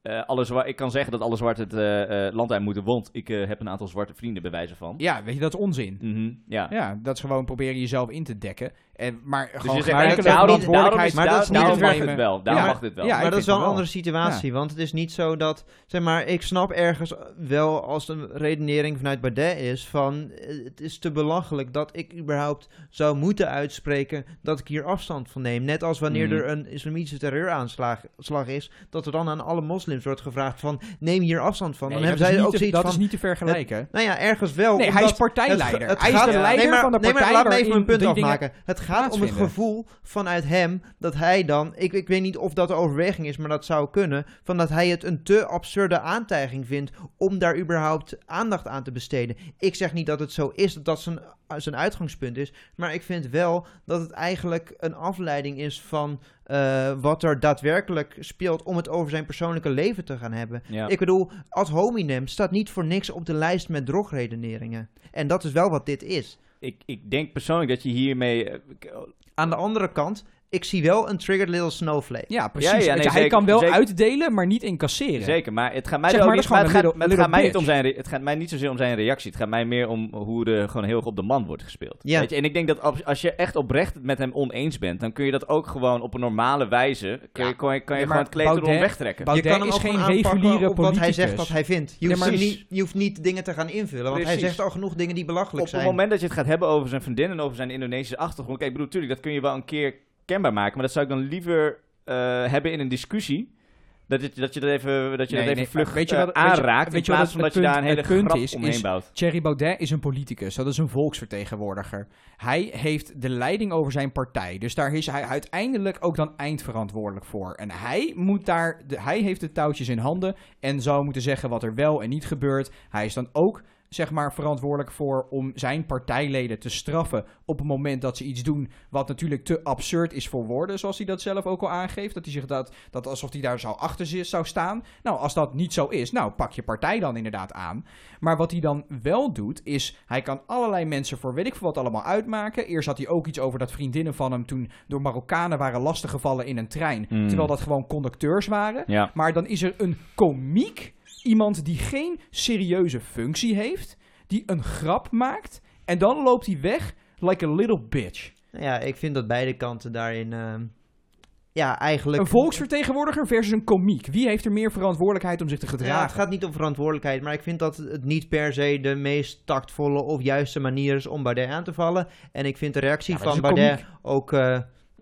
Speaker 1: eh, alle ik kan zeggen dat alle zwarte het eh, eh, land uit moeten, want ik heb een aantal zwarte vrienden bij wijze van.
Speaker 3: ja, weet je, dat is onzin.
Speaker 1: Mhm, ja.
Speaker 3: Ja, dat is gewoon proberen jezelf in te dekken. En, maar
Speaker 1: Dus
Speaker 3: gewoon
Speaker 1: je zegt eigenlijk,
Speaker 3: verantwoordelijkheid
Speaker 2: maar dat is
Speaker 1: daarom,
Speaker 2: niet
Speaker 1: daarom
Speaker 2: het
Speaker 1: mag het wel, daarom
Speaker 3: Ja,
Speaker 1: mag dit wel.
Speaker 3: ja,
Speaker 2: maar dat is wel een andere situatie, want het is niet zo dat, zeg maar, ik snap ergens wel als een redenering vanuit Baudet is van, eh, het is te belachelijk dat ik überhaupt zou moeten uitspreken dat ik hier afstand van neem. Net als wanneer
Speaker 1: Mhm.
Speaker 2: er een islamitische terreuraanslag slag is, dat er dan aan alle moslims wordt gevraagd van, neem hier afstand van.
Speaker 3: Nee,
Speaker 2: dan
Speaker 3: dat
Speaker 2: hebben
Speaker 3: is
Speaker 2: zij
Speaker 3: niet
Speaker 2: ook
Speaker 3: te-
Speaker 2: zoiets
Speaker 3: dat
Speaker 2: van,
Speaker 3: is niet te vergelijken.
Speaker 2: nou ja, ergens wel.
Speaker 3: Nee, hij is partijleider.
Speaker 2: het- het
Speaker 3: hij is
Speaker 2: gaat-
Speaker 3: de leider
Speaker 2: nee, maar,
Speaker 3: van de
Speaker 2: nee,
Speaker 3: partij
Speaker 2: maar laat me even een punt afmaken. Het gaat om het gevoel vanuit hem dat hij dan, ik, ik weet niet of dat de overweging is, maar dat zou kunnen, van dat hij het een te absurde aantijging vindt om daar überhaupt aandacht aan te besteden. Ik zeg niet dat het zo is, dat dat zijn, zijn uitgangspunt is, maar ik vind wel dat het eigenlijk een afleiding is van eh, wat er daadwerkelijk speelt om het over zijn persoonlijke leven te gaan hebben.
Speaker 1: Ja.
Speaker 2: Ik bedoel, ad hominem staat niet voor niks op de lijst met drogredeneringen. En dat is wel wat dit is.
Speaker 1: Ik, ik denk persoonlijk dat je hiermee... eh,
Speaker 2: Aan de andere kant, ik zie wel een triggered little snowflake.
Speaker 3: Ja, precies.
Speaker 1: Ja, ja,
Speaker 3: Weet
Speaker 1: nee,
Speaker 3: je, hij
Speaker 1: zeker,
Speaker 3: kan wel
Speaker 1: zeker.
Speaker 3: uitdelen, maar niet incasseren.
Speaker 1: Zeker, maar het gaat mij
Speaker 3: Zeg maar,
Speaker 1: niet, maar het gaat,
Speaker 3: een
Speaker 1: het gaat mij niet om zijn, het gaat mij niet zozeer om zijn reactie. Het gaat mij meer om hoe er gewoon heel erg op de man wordt gespeeld.
Speaker 2: Ja.
Speaker 1: Weet je? En ik denk dat als, als je echt oprecht het met hem oneens bent, dan kun je dat ook gewoon op een normale wijze, kun je,
Speaker 3: Ja.
Speaker 1: kan je, kan je
Speaker 3: Ja,
Speaker 1: gewoon het kleed erom
Speaker 3: Baudet-
Speaker 1: wegtrekken.
Speaker 3: Baudet
Speaker 2: je kan hem
Speaker 3: is
Speaker 2: ook
Speaker 3: geen reguliere
Speaker 2: op wat hij zegt dat hij vindt. Je hoeft, niet, je hoeft niet dingen te gaan invullen, want hij zegt al genoeg dingen die belachelijk
Speaker 1: op
Speaker 2: zijn.
Speaker 1: het moment dat je het gaat hebben over zijn vriendin en over zijn Indonesische achtergrond, kijk, ik bedoel, natuurlijk, dat kun je wel een keer kenbaar maken, maar dat zou ik dan liever eh, hebben in een discussie Dat, je- dat je dat even, dat je
Speaker 3: Nee,
Speaker 1: dat even
Speaker 3: nee,
Speaker 1: vlug
Speaker 3: weet je
Speaker 1: eh,
Speaker 3: wat- weet je-
Speaker 1: aanraakt.
Speaker 3: weet
Speaker 1: in
Speaker 3: je wat
Speaker 1: plaats van dat je daar een hele
Speaker 3: punt- is-
Speaker 1: omheen
Speaker 3: is-
Speaker 1: bouwt.
Speaker 3: Thierry Baudet is een politicus, dat is een volksvertegenwoordiger. Hij heeft de leiding over zijn partij, dus daar is hij uiteindelijk ook dan eindverantwoordelijk voor. En hij, moet daar, de, hij heeft de touwtjes in handen en zou moeten zeggen wat er wel en niet gebeurt. Hij is dan ook zeg maar verantwoordelijk voor om zijn partijleden te straffen op het moment dat ze iets doen wat natuurlijk te absurd is voor woorden, zoals hij dat zelf ook al aangeeft. Dat hij zich dat, dat alsof hij daar zou achter zou staan. Nou, als dat niet zo is, nou pak je partij dan inderdaad aan. Maar wat hij dan wel doet, is hij kan allerlei mensen voor weet ik veel wat allemaal uitmaken. Eerst had hij ook iets over dat vriendinnen van hem toen door Marokkanen waren lastiggevallen in een trein.
Speaker 1: Hmm.
Speaker 3: Terwijl dat gewoon conducteurs waren.
Speaker 1: Ja.
Speaker 3: Maar dan is er een komiek, iemand die geen serieuze functie heeft, die een grap maakt. En dan loopt hij weg like a little bitch.
Speaker 2: Nou Ja, ik vind dat beide kanten daarin... ehm, ja, eigenlijk...
Speaker 3: Een volksvertegenwoordiger versus een komiek. Wie heeft er meer verantwoordelijkheid om zich te
Speaker 2: Ja,
Speaker 3: gedragen?
Speaker 2: het gaat niet om verantwoordelijkheid, maar ik vind dat het niet per se de meest tactvolle of juiste manier is om Baudet aan te vallen. En ik vind de reactie
Speaker 3: Ja,
Speaker 2: van Baudet ook eh,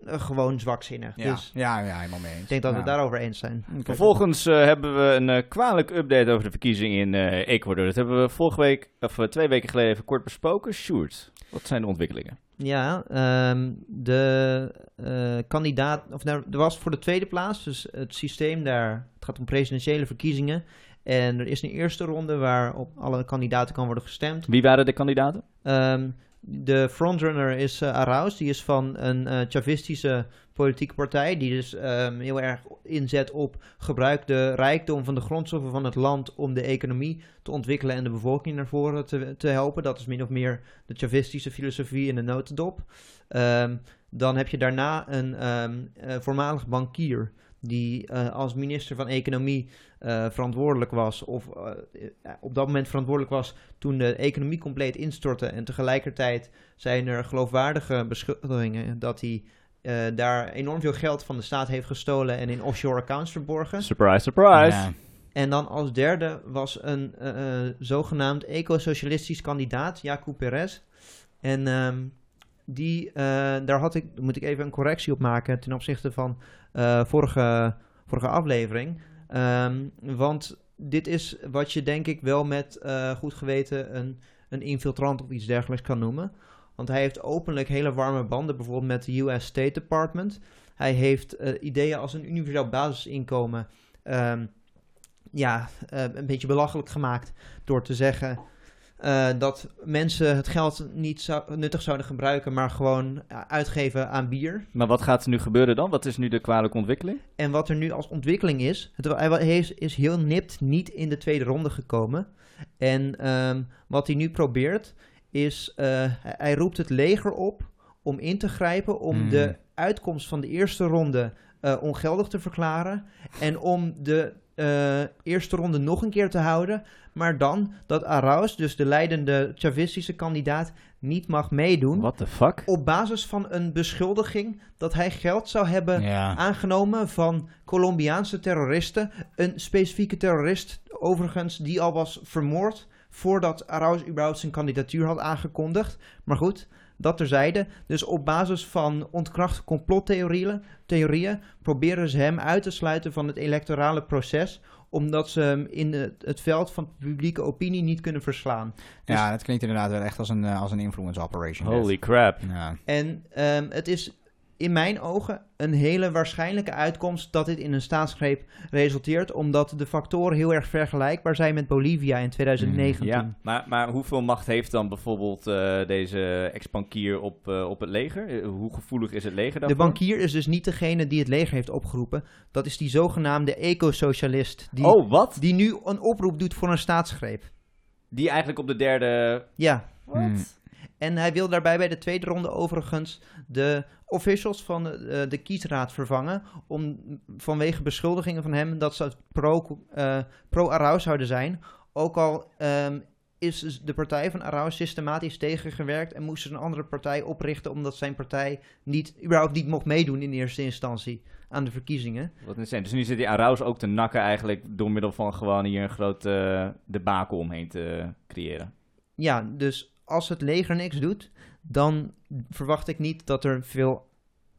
Speaker 2: gewoon zwakzinnig.
Speaker 3: Ja,
Speaker 2: Dus
Speaker 3: ja, ja, helemaal mee eens.
Speaker 2: ik denk dat we het daarover eens zijn.
Speaker 1: Vervolgens eh, hebben we een eh, kwalijke update over de verkiezingen in eh, Ecuador. Dat hebben we vorige week, of eh, twee weken geleden even kort besproken. Sjoerd, wat zijn de ontwikkelingen?
Speaker 2: Ja, ehm, de eh, kandidaat, of nou, er was voor de tweede plaats, dus het systeem daar, het gaat om presidentiële verkiezingen. En er is een eerste ronde waar op alle kandidaten kan worden gestemd.
Speaker 1: Wie waren de kandidaten?
Speaker 2: Ehm, de frontrunner is uh, Arauz, die is van een uh, Chavistische politieke partij, die dus um, heel erg inzet op gebruik de rijkdom van de grondstoffen van het land om de economie te ontwikkelen en de bevolking naar voren te, te helpen. Dat is min of meer de Chavistische filosofie in de notendop. Um, dan heb je daarna een um, uh, voormalig bankier die uh, als minister van Economie uh, verantwoordelijk was, of uh, op dat moment verantwoordelijk was toen de economie compleet instortte. En tegelijkertijd zijn er geloofwaardige beschuldigingen dat hij uh, daar enorm veel geld van de staat heeft gestolen en in offshore accounts verborgen.
Speaker 1: Surprise, surprise.
Speaker 3: Ja.
Speaker 2: En dan als derde was een zogenaamd eco-socialistisch kandidaat, Jacob Perez. En um, die, daar had ik, moet ik even een correctie op maken ten opzichte van uh, vorige, vorige aflevering. Um, want dit is wat je denk ik wel met uh, goed geweten een, een infiltrant of iets dergelijks kan noemen. Want hij heeft openlijk hele warme banden, bijvoorbeeld met de US State Department. Hij heeft ideeën als een universeel basisinkomen um, ja, een beetje belachelijk gemaakt door te zeggen... Uh, dat mensen het geld niet nuttig zouden gebruiken, maar gewoon uitgeven aan bier.
Speaker 1: Maar wat gaat er nu gebeuren dan? Wat is nu de kwalijke ontwikkeling?
Speaker 2: En wat er nu als ontwikkeling is, het, hij is, is heel nipt niet in de tweede ronde gekomen. En um, wat hij nu probeert, is uh, hij roept het leger op om in te grijpen, om mm. de uitkomst van de eerste ronde ongeldig te verklaren. En om de uh, eerste ronde nog een keer te houden. Maar dan dat Arauz, dus de leidende Chavistische kandidaat, niet mag meedoen.
Speaker 1: What the fuck?
Speaker 2: Op basis van een beschuldiging dat hij geld zou hebben
Speaker 3: Ja.
Speaker 2: aangenomen van Colombiaanse terroristen. Een specifieke terrorist, overigens, die al was vermoord voordat Arauz überhaupt zijn kandidatuur had aangekondigd. Maar goed, dat terzijde. Dus op basis van ontkrachte complottheorieën theorieën, proberen ze hem uit te sluiten van het electorale proces omdat ze hem in het, het veld van publieke opinie niet kunnen verslaan. Dus,
Speaker 3: Ja, dat klinkt inderdaad wel echt als een, uh, als een influence operation.
Speaker 1: Holy crap.
Speaker 3: Ja.
Speaker 2: En um, het is in mijn ogen een hele waarschijnlijke uitkomst dat dit in een staatsgreep resulteert, omdat de factoren heel erg vergelijkbaar zijn met Bolivia in 2019.
Speaker 1: Ja, maar, maar hoeveel macht heeft dan bijvoorbeeld uh, deze ex-bankier op, uh, op het leger? Uh, hoe gevoelig is het leger daarvoor?
Speaker 2: De bankier is dus niet degene die het leger heeft opgeroepen. Dat is die zogenaamde eco-socialist. Die,
Speaker 1: oh, wat?
Speaker 2: Die nu een oproep doet voor een staatsgreep.
Speaker 1: Die eigenlijk op de derde...
Speaker 2: Ja.
Speaker 1: Wat?
Speaker 3: Hmm.
Speaker 2: En hij wil daarbij bij de tweede ronde overigens de officials van de, uh, de kiesraad vervangen. Om, vanwege beschuldigingen van hem dat ze pro, uh, pro-Arauz zouden zijn. Ook al um, is de partij van Arauz systematisch tegengewerkt en moest ze een andere partij oprichten omdat zijn partij niet, überhaupt niet mocht meedoen in eerste instantie aan de verkiezingen.
Speaker 1: Wat insane. Dus nu zit die Arauz ook te nakken eigenlijk door middel van gewoon hier een groot uh, debakel omheen te creëren.
Speaker 2: Ja, dus als het leger niks doet, dan verwacht ik niet dat er veel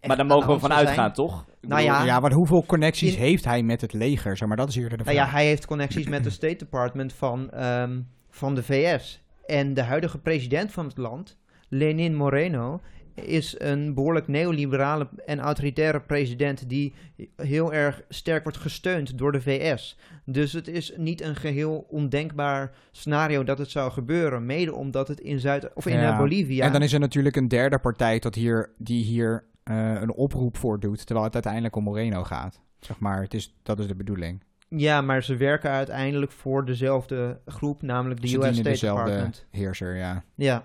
Speaker 1: Maar daar mogen we van uitgaan, toch? Ik
Speaker 2: Nou
Speaker 1: bedoel,
Speaker 2: ja,
Speaker 3: Ja, maar hoeveel connecties
Speaker 2: In-
Speaker 3: heeft hij met het leger? Zeg maar, dat is eerder de vraag.
Speaker 2: Nou ja, hij heeft connecties met de State Department van, ehm, van de VS. En de huidige president van het land, Lenin Moreno, is een behoorlijk neoliberale en autoritaire president die heel erg sterk wordt gesteund door de VS. Dus het is niet een geheel ondenkbaar scenario dat het zou gebeuren, mede omdat het in Zuid of in
Speaker 3: Ja.
Speaker 2: eh, Bolivia.
Speaker 3: En dan is er natuurlijk een derde partij tot hier, die hier eh, een oproep voor doet, terwijl het uiteindelijk om Moreno gaat. Zeg maar, het is, dat is de bedoeling.
Speaker 2: Ja, maar ze werken uiteindelijk voor dezelfde groep, namelijk de
Speaker 3: Ze
Speaker 2: US State
Speaker 3: dezelfde
Speaker 2: Department.
Speaker 3: heerser, ja.
Speaker 2: Ja.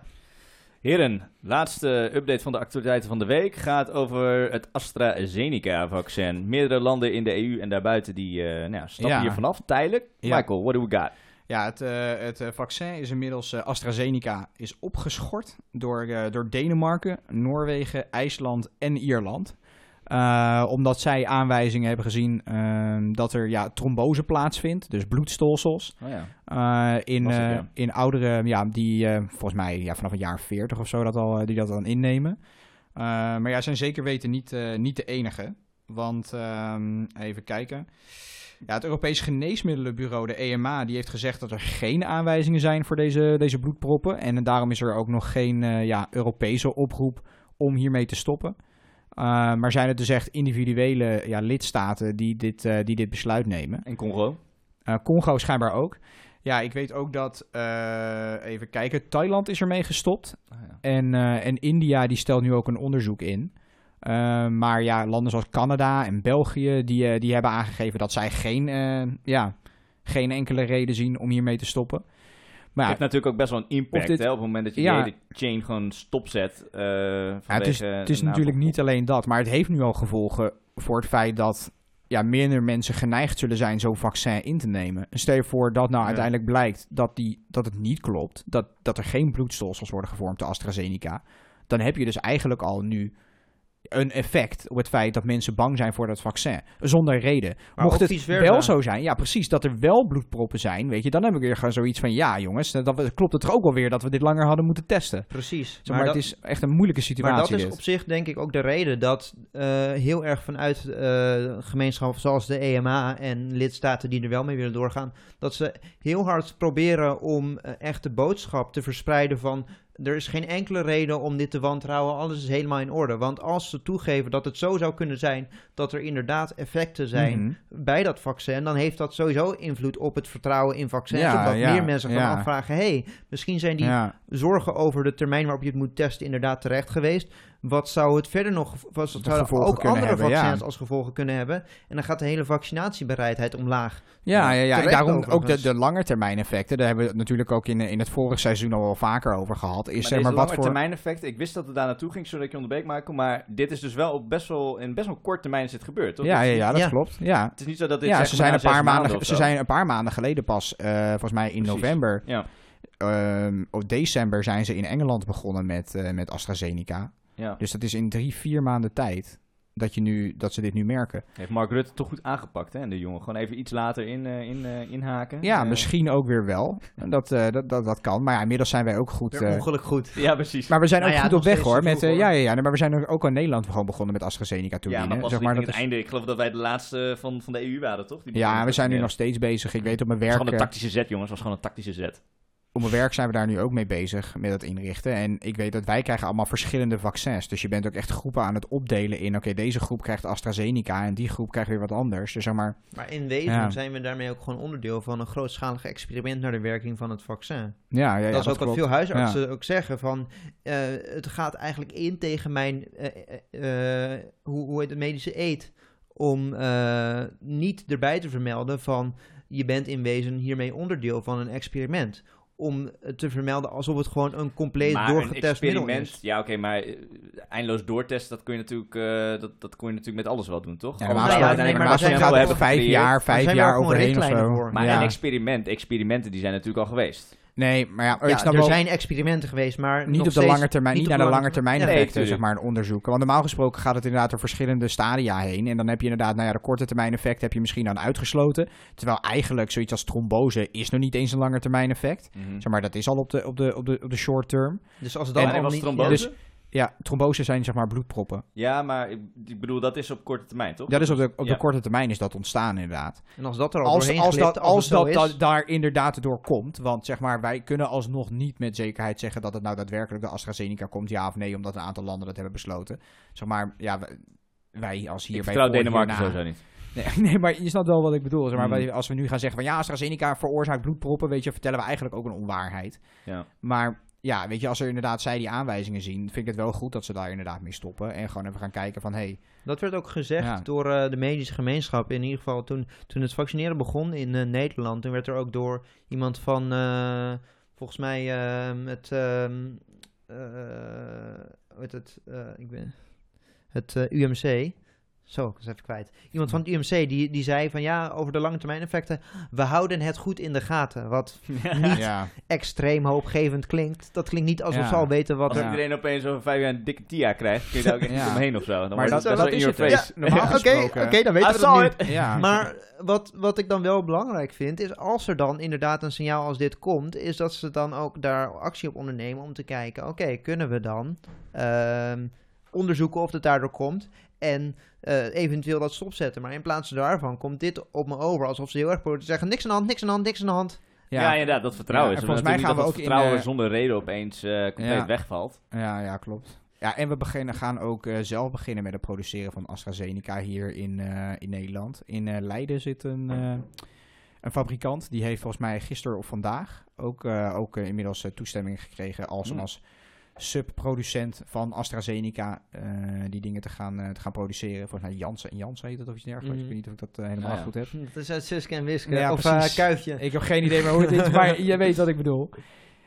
Speaker 1: Heren, laatste update van de actualiteiten van de week gaat over het AstraZeneca-vaccin. Meerdere landen in de EU en daarbuiten die eh, nou, ja, stappen
Speaker 3: Ja.
Speaker 1: hier vanaf, tijdelijk.
Speaker 3: Ja.
Speaker 1: Michael, what do we got?
Speaker 3: Ja, het, eh, het eh, vaccin is inmiddels, AstraZeneca, is opgeschort door, door Denemarken, Noorwegen, IJsland en Ierland. Eh, omdat zij aanwijzingen hebben gezien ehm, dat er ja, trombose plaatsvindt, dus bloedstolsels.
Speaker 1: Oh ja.
Speaker 3: eh, in,
Speaker 1: het,
Speaker 3: eh,
Speaker 1: ja.
Speaker 3: in ouderen ja, die volgens mij ja, vanaf een jaar 40 of zo dat al, die dat dan innemen. Maar ja, zijn zeker weten niet, niet de enige. Want ehm, even kijken. Ja, het Europees Geneesmiddelenbureau, de EMA, die heeft gezegd dat er geen aanwijzingen zijn voor deze, deze bloedproppen. En daarom is er ook nog geen ja, Europese oproep om hiermee te stoppen. Eh, maar zijn het dus echt individuele ja, lidstaten die dit, eh, die dit besluit nemen?
Speaker 1: En Congo?
Speaker 3: Eh, Congo schijnbaar ook. Ja, ik weet ook dat, even kijken, Thailand is ermee gestopt.
Speaker 1: Oh ja.
Speaker 3: En, en India die stelt nu ook een onderzoek in. Maar ja, landen zoals Canada en België, die, die hebben aangegeven dat zij geen, ja, geen enkele reden zien om hiermee te stoppen. Maar
Speaker 1: Het heeft natuurlijk ook best wel een impact
Speaker 3: dit-
Speaker 1: hè, op het moment dat je
Speaker 3: Ja.
Speaker 1: de hele chain gewoon stopzet. eh
Speaker 3: ja, het is, het is natuurlijk niet alleen dat, maar het heeft nu al gevolgen voor het feit dat ja, minder mensen geneigd zullen zijn zo'n vaccin in te nemen. En Stel je voor dat nou
Speaker 1: Ja.
Speaker 3: uiteindelijk blijkt dat, die, dat het niet klopt, dat, dat er geen bloedstolsels worden gevormd door AstraZeneca. Dan heb je dus eigenlijk al nu een effect op het feit dat mensen bang zijn voor dat vaccin. Zonder reden.
Speaker 2: Maar
Speaker 3: Mocht het wel zo zijn, ja precies, dat er wel bloedproppen zijn, weet je, dan heb ik weer gewoon zoiets van, ja jongens, dan klopt het toch ook wel weer dat we dit langer hadden moeten testen.
Speaker 2: Precies.
Speaker 3: Zeg maar,
Speaker 2: dat-
Speaker 3: het is echt een moeilijke situatie
Speaker 2: Maar dat is
Speaker 3: dit.
Speaker 2: op zich denk ik ook de reden dat eh, heel erg vanuit eh gemeenschappen zoals de EMA en lidstaten die er wel mee willen doorgaan, dat ze heel hard proberen om eh, echt de boodschap te verspreiden van er is geen enkele reden om dit te wantrouwen, alles is helemaal in orde. Want als ze toegeven dat het zo zou kunnen zijn dat er inderdaad effecten zijn
Speaker 3: Mhm.
Speaker 2: bij dat vaccin, dan heeft dat sowieso invloed op het vertrouwen in vaccins.
Speaker 3: Ja,
Speaker 2: omdat
Speaker 3: ja,
Speaker 2: meer mensen gaan
Speaker 3: ja.
Speaker 2: afvragen, hey, misschien zijn die zorgen over de termijn waarop je het moet testen inderdaad terecht geweest. Wat zou het verder nog, wat zouden
Speaker 3: gevolgen
Speaker 2: ook andere
Speaker 3: hebben, ja.
Speaker 2: vaccins als gevolgen kunnen hebben? En dan gaat de hele vaccinatiebereidheid omlaag.
Speaker 3: Ja, ja, ja. En daarom ook de, de langetermijn effecten. Daar hebben we het natuurlijk ook in, in het vorige seizoen al wel vaker over gehad. Is
Speaker 1: Maar
Speaker 3: zeg maar
Speaker 1: deze
Speaker 3: wat voor.
Speaker 1: termijn effect, ik wist dat het daar naartoe ging, zodat ik je onderbreek, Michael. Maar dit is dus wel op best wel, in best wel kort termijn is dit gebeurd, toch?
Speaker 3: Ja,
Speaker 1: Het
Speaker 3: ja, dat
Speaker 2: Ja.
Speaker 3: klopt. Ja,
Speaker 1: Het is niet zo dat dit
Speaker 3: ja ze, zijn een paar maanden, ze zijn een paar maanden geleden pas, eh, volgens mij in
Speaker 1: Precies.
Speaker 3: november,
Speaker 1: Ja,
Speaker 3: ehm of december, zijn ze in Engeland begonnen met, eh, met AstraZeneca.
Speaker 1: Ja.
Speaker 3: Dus dat is in drie, vier maanden tijd dat, je nu, dat ze dit nu merken.
Speaker 1: Heeft Mark Rutte toch goed aangepakt, hè? En de jongen gewoon even iets later in, eh, in, eh, inhaken.
Speaker 3: Ja,
Speaker 1: Eh,
Speaker 3: misschien ook weer wel. Dat, eh, dat, dat, dat kan. Maar ja, inmiddels zijn wij ook goed.
Speaker 2: Ongeluk goed.
Speaker 1: Ja, precies.
Speaker 3: maar we zijn
Speaker 2: Nou
Speaker 3: ook
Speaker 2: ja,
Speaker 3: goed op weg hoor. Met,
Speaker 2: vroeg,
Speaker 3: eh,
Speaker 2: hoor.
Speaker 3: ja, ja, ja, maar we zijn ook in Nederland gewoon begonnen met AstraZeneca toen.
Speaker 1: ja, maar pas
Speaker 3: zeg maar, dat
Speaker 1: het
Speaker 3: is,
Speaker 1: einde. Ik geloof dat wij de laatste van, van de EU waren, toch? Die
Speaker 3: ja, we zijn nu nog steeds bezig. Ik weet op mijn
Speaker 1: Het was
Speaker 3: werk.
Speaker 1: gewoon een tactische zet, jongens. Het was gewoon een tactische zet.
Speaker 3: Op mijn werk zijn we daar nu ook mee bezig met het inrichten. En ik weet dat wij krijgen allemaal verschillende vaccins. Dus je bent ook echt groepen aan het opdelen in... oké, deze groep krijgt AstraZeneca en die groep krijgt weer wat anders. Dus zeg maar...
Speaker 2: Maar in wezen
Speaker 3: Ja.
Speaker 2: zijn we daarmee ook gewoon onderdeel van een grootschalig experiment naar de werking van het vaccin.
Speaker 3: Ja, ja, ja
Speaker 2: dat is ook wat
Speaker 3: klopt.
Speaker 2: veel huisartsen ook zeggen van eh, het gaat eigenlijk in tegen mijn eh, eh, hoe, hoe heet het medische eet om niet erbij te vermelden van je bent in wezen hiermee onderdeel van een experiment. Om te vermelden alsof het gewoon een compleet
Speaker 1: maar
Speaker 2: doorgetest
Speaker 1: een
Speaker 2: middel
Speaker 1: experiment,
Speaker 2: is.
Speaker 1: ja oké, maar eh, eindeloos doortesten, dat kun je natuurlijk, eh, dat, dat kon je natuurlijk met alles wel doen, toch?
Speaker 3: Ja,
Speaker 1: we
Speaker 2: ja, nee,
Speaker 1: uiteindelijk
Speaker 2: maar
Speaker 3: vijf jaar, vijf jaar overheen of zo.
Speaker 2: voor.
Speaker 1: Maar
Speaker 3: ja.
Speaker 1: een experiment, experimenten die zijn natuurlijk al geweest.
Speaker 3: Nee, maar ja,
Speaker 2: Ja,
Speaker 3: ik snap
Speaker 2: er
Speaker 3: wel...
Speaker 2: zijn experimenten geweest, maar
Speaker 3: Niet op de lange termijn, niet, naar
Speaker 2: de lange
Speaker 3: termijn.
Speaker 1: Nee,
Speaker 3: effecten, zeg maar, een onderzoeken. Want normaal gesproken gaat het inderdaad door verschillende stadia heen. En dan heb je inderdaad, nou ja, de korte termijn effect heb je misschien dan uitgesloten. Terwijl eigenlijk zoiets als trombose is nog niet eens een lange termijn effect.
Speaker 1: Mhm.
Speaker 3: Zeg maar, dat is al op de, op de, op de, op de short term.
Speaker 2: Dus als het
Speaker 3: En
Speaker 2: dan
Speaker 1: Wanneer
Speaker 2: al
Speaker 1: was
Speaker 2: niet...
Speaker 1: trombose?
Speaker 3: Dus- Ja, trombose zijn zeg maar bloedproppen.
Speaker 1: Ja, maar ik, ik bedoel, dat is op korte termijn, toch?
Speaker 3: Dat is op de, op de
Speaker 1: Ja.
Speaker 3: korte termijn is dat ontstaan inderdaad.
Speaker 2: En als dat er al
Speaker 3: Als,
Speaker 2: doorheen
Speaker 3: als
Speaker 2: glipt,
Speaker 3: dat,
Speaker 2: als
Speaker 3: als
Speaker 2: het zo
Speaker 3: dat,
Speaker 2: is,
Speaker 3: da- daar inderdaad door komt, want zeg maar, wij kunnen alsnog niet met zekerheid zeggen dat het nou daadwerkelijk de AstraZeneca komt, ja of nee, omdat een aantal landen dat hebben besloten. Zeg maar, ja, wij- wij als hier
Speaker 1: ik
Speaker 3: bij
Speaker 1: vertrouw
Speaker 3: Voor
Speaker 1: Denemarken
Speaker 3: hierna-
Speaker 1: sowieso niet.
Speaker 3: Nee, nee, maar je snapt wel wat ik bedoel. Zeg maar,
Speaker 1: Hmm.
Speaker 3: wij- als we nu gaan zeggen van ja, AstraZeneca veroorzaakt bloedproppen, weet je, vertellen we eigenlijk ook een onwaarheid.
Speaker 1: Ja.
Speaker 3: Maar ja, weet je, als er inderdaad zij die aanwijzingen zien, vind ik het wel goed dat ze daar inderdaad mee stoppen. En gewoon even gaan kijken van, hé, hey,
Speaker 2: Dat werd ook gezegd
Speaker 3: Ja.
Speaker 2: door eh, de medische gemeenschap. In ieder geval toen, toen het vaccineren begon in eh, Nederland. Toen werd er ook door iemand van, eh, volgens mij, ehm, het, ehm, eh, het, ik ben, het UMC. Zo, ik was even kwijt. Iemand van het UMC die, die zei van ja, over de lange termijn effecten, we houden het goed in de gaten. Wat niet
Speaker 3: ja,
Speaker 2: extreem hoopgevend klinkt. Dat klinkt niet alsof
Speaker 3: Ja.
Speaker 2: ze al weten wat
Speaker 1: Als
Speaker 2: er...
Speaker 1: Iedereen opeens over vijf jaar een dikke TIA krijgt, kun je daar ook echt
Speaker 3: Ja.
Speaker 1: niet omheen of zo. Dan
Speaker 3: Maar dat-
Speaker 1: het
Speaker 3: dat
Speaker 1: best
Speaker 3: is het,
Speaker 1: face.
Speaker 3: normaal
Speaker 2: Oké, oké, dan weten
Speaker 1: I
Speaker 2: we dat nu. Maar wat, wat ik dan wel belangrijk vind, is als er dan inderdaad een signaal als dit komt, is dat ze dan ook daar actie op ondernemen om te kijken, oké, kunnen we dan ehm, onderzoeken of het daardoor komt en eh, eventueel dat stopzetten. Maar in plaats daarvan komt dit op me over alsof ze heel erg proberen te zeggen, niks aan de hand, niks aan de hand, niks aan de hand.
Speaker 1: Ja, inderdaad, dat vertrouwen.
Speaker 3: Ja,
Speaker 1: is
Speaker 3: en volgens mij
Speaker 1: Natuurlijk
Speaker 3: gaan we
Speaker 1: dat
Speaker 3: ook in,
Speaker 1: vertrouwen
Speaker 3: eh,
Speaker 1: zonder reden opeens eh, compleet
Speaker 3: Ja.
Speaker 1: wegvalt.
Speaker 3: Ja, ja, klopt. Ja, en we beginnen, gaan ook eh, zelf beginnen met het produceren van AstraZeneca hier in, eh, in Nederland. In eh, Leiden zit een, eh, een fabrikant, die heeft volgens mij gisteren of vandaag ook, eh, ook inmiddels toestemming gekregen als,
Speaker 1: Hmm.
Speaker 3: als subproducent van AstraZeneca eh, die dingen te gaan, eh, te gaan produceren. Volgens mij Janssen en Janssen heet het of iets dergelijks.
Speaker 2: Mhm.
Speaker 3: Ik weet niet of ik dat eh, helemaal
Speaker 1: ja.
Speaker 3: goed heb.
Speaker 2: Dat is uit Suske en Wiske,
Speaker 3: Ja,
Speaker 2: of Kuifje.
Speaker 3: Ik heb geen idee meer hoe het is, maar je weet wat ik bedoel.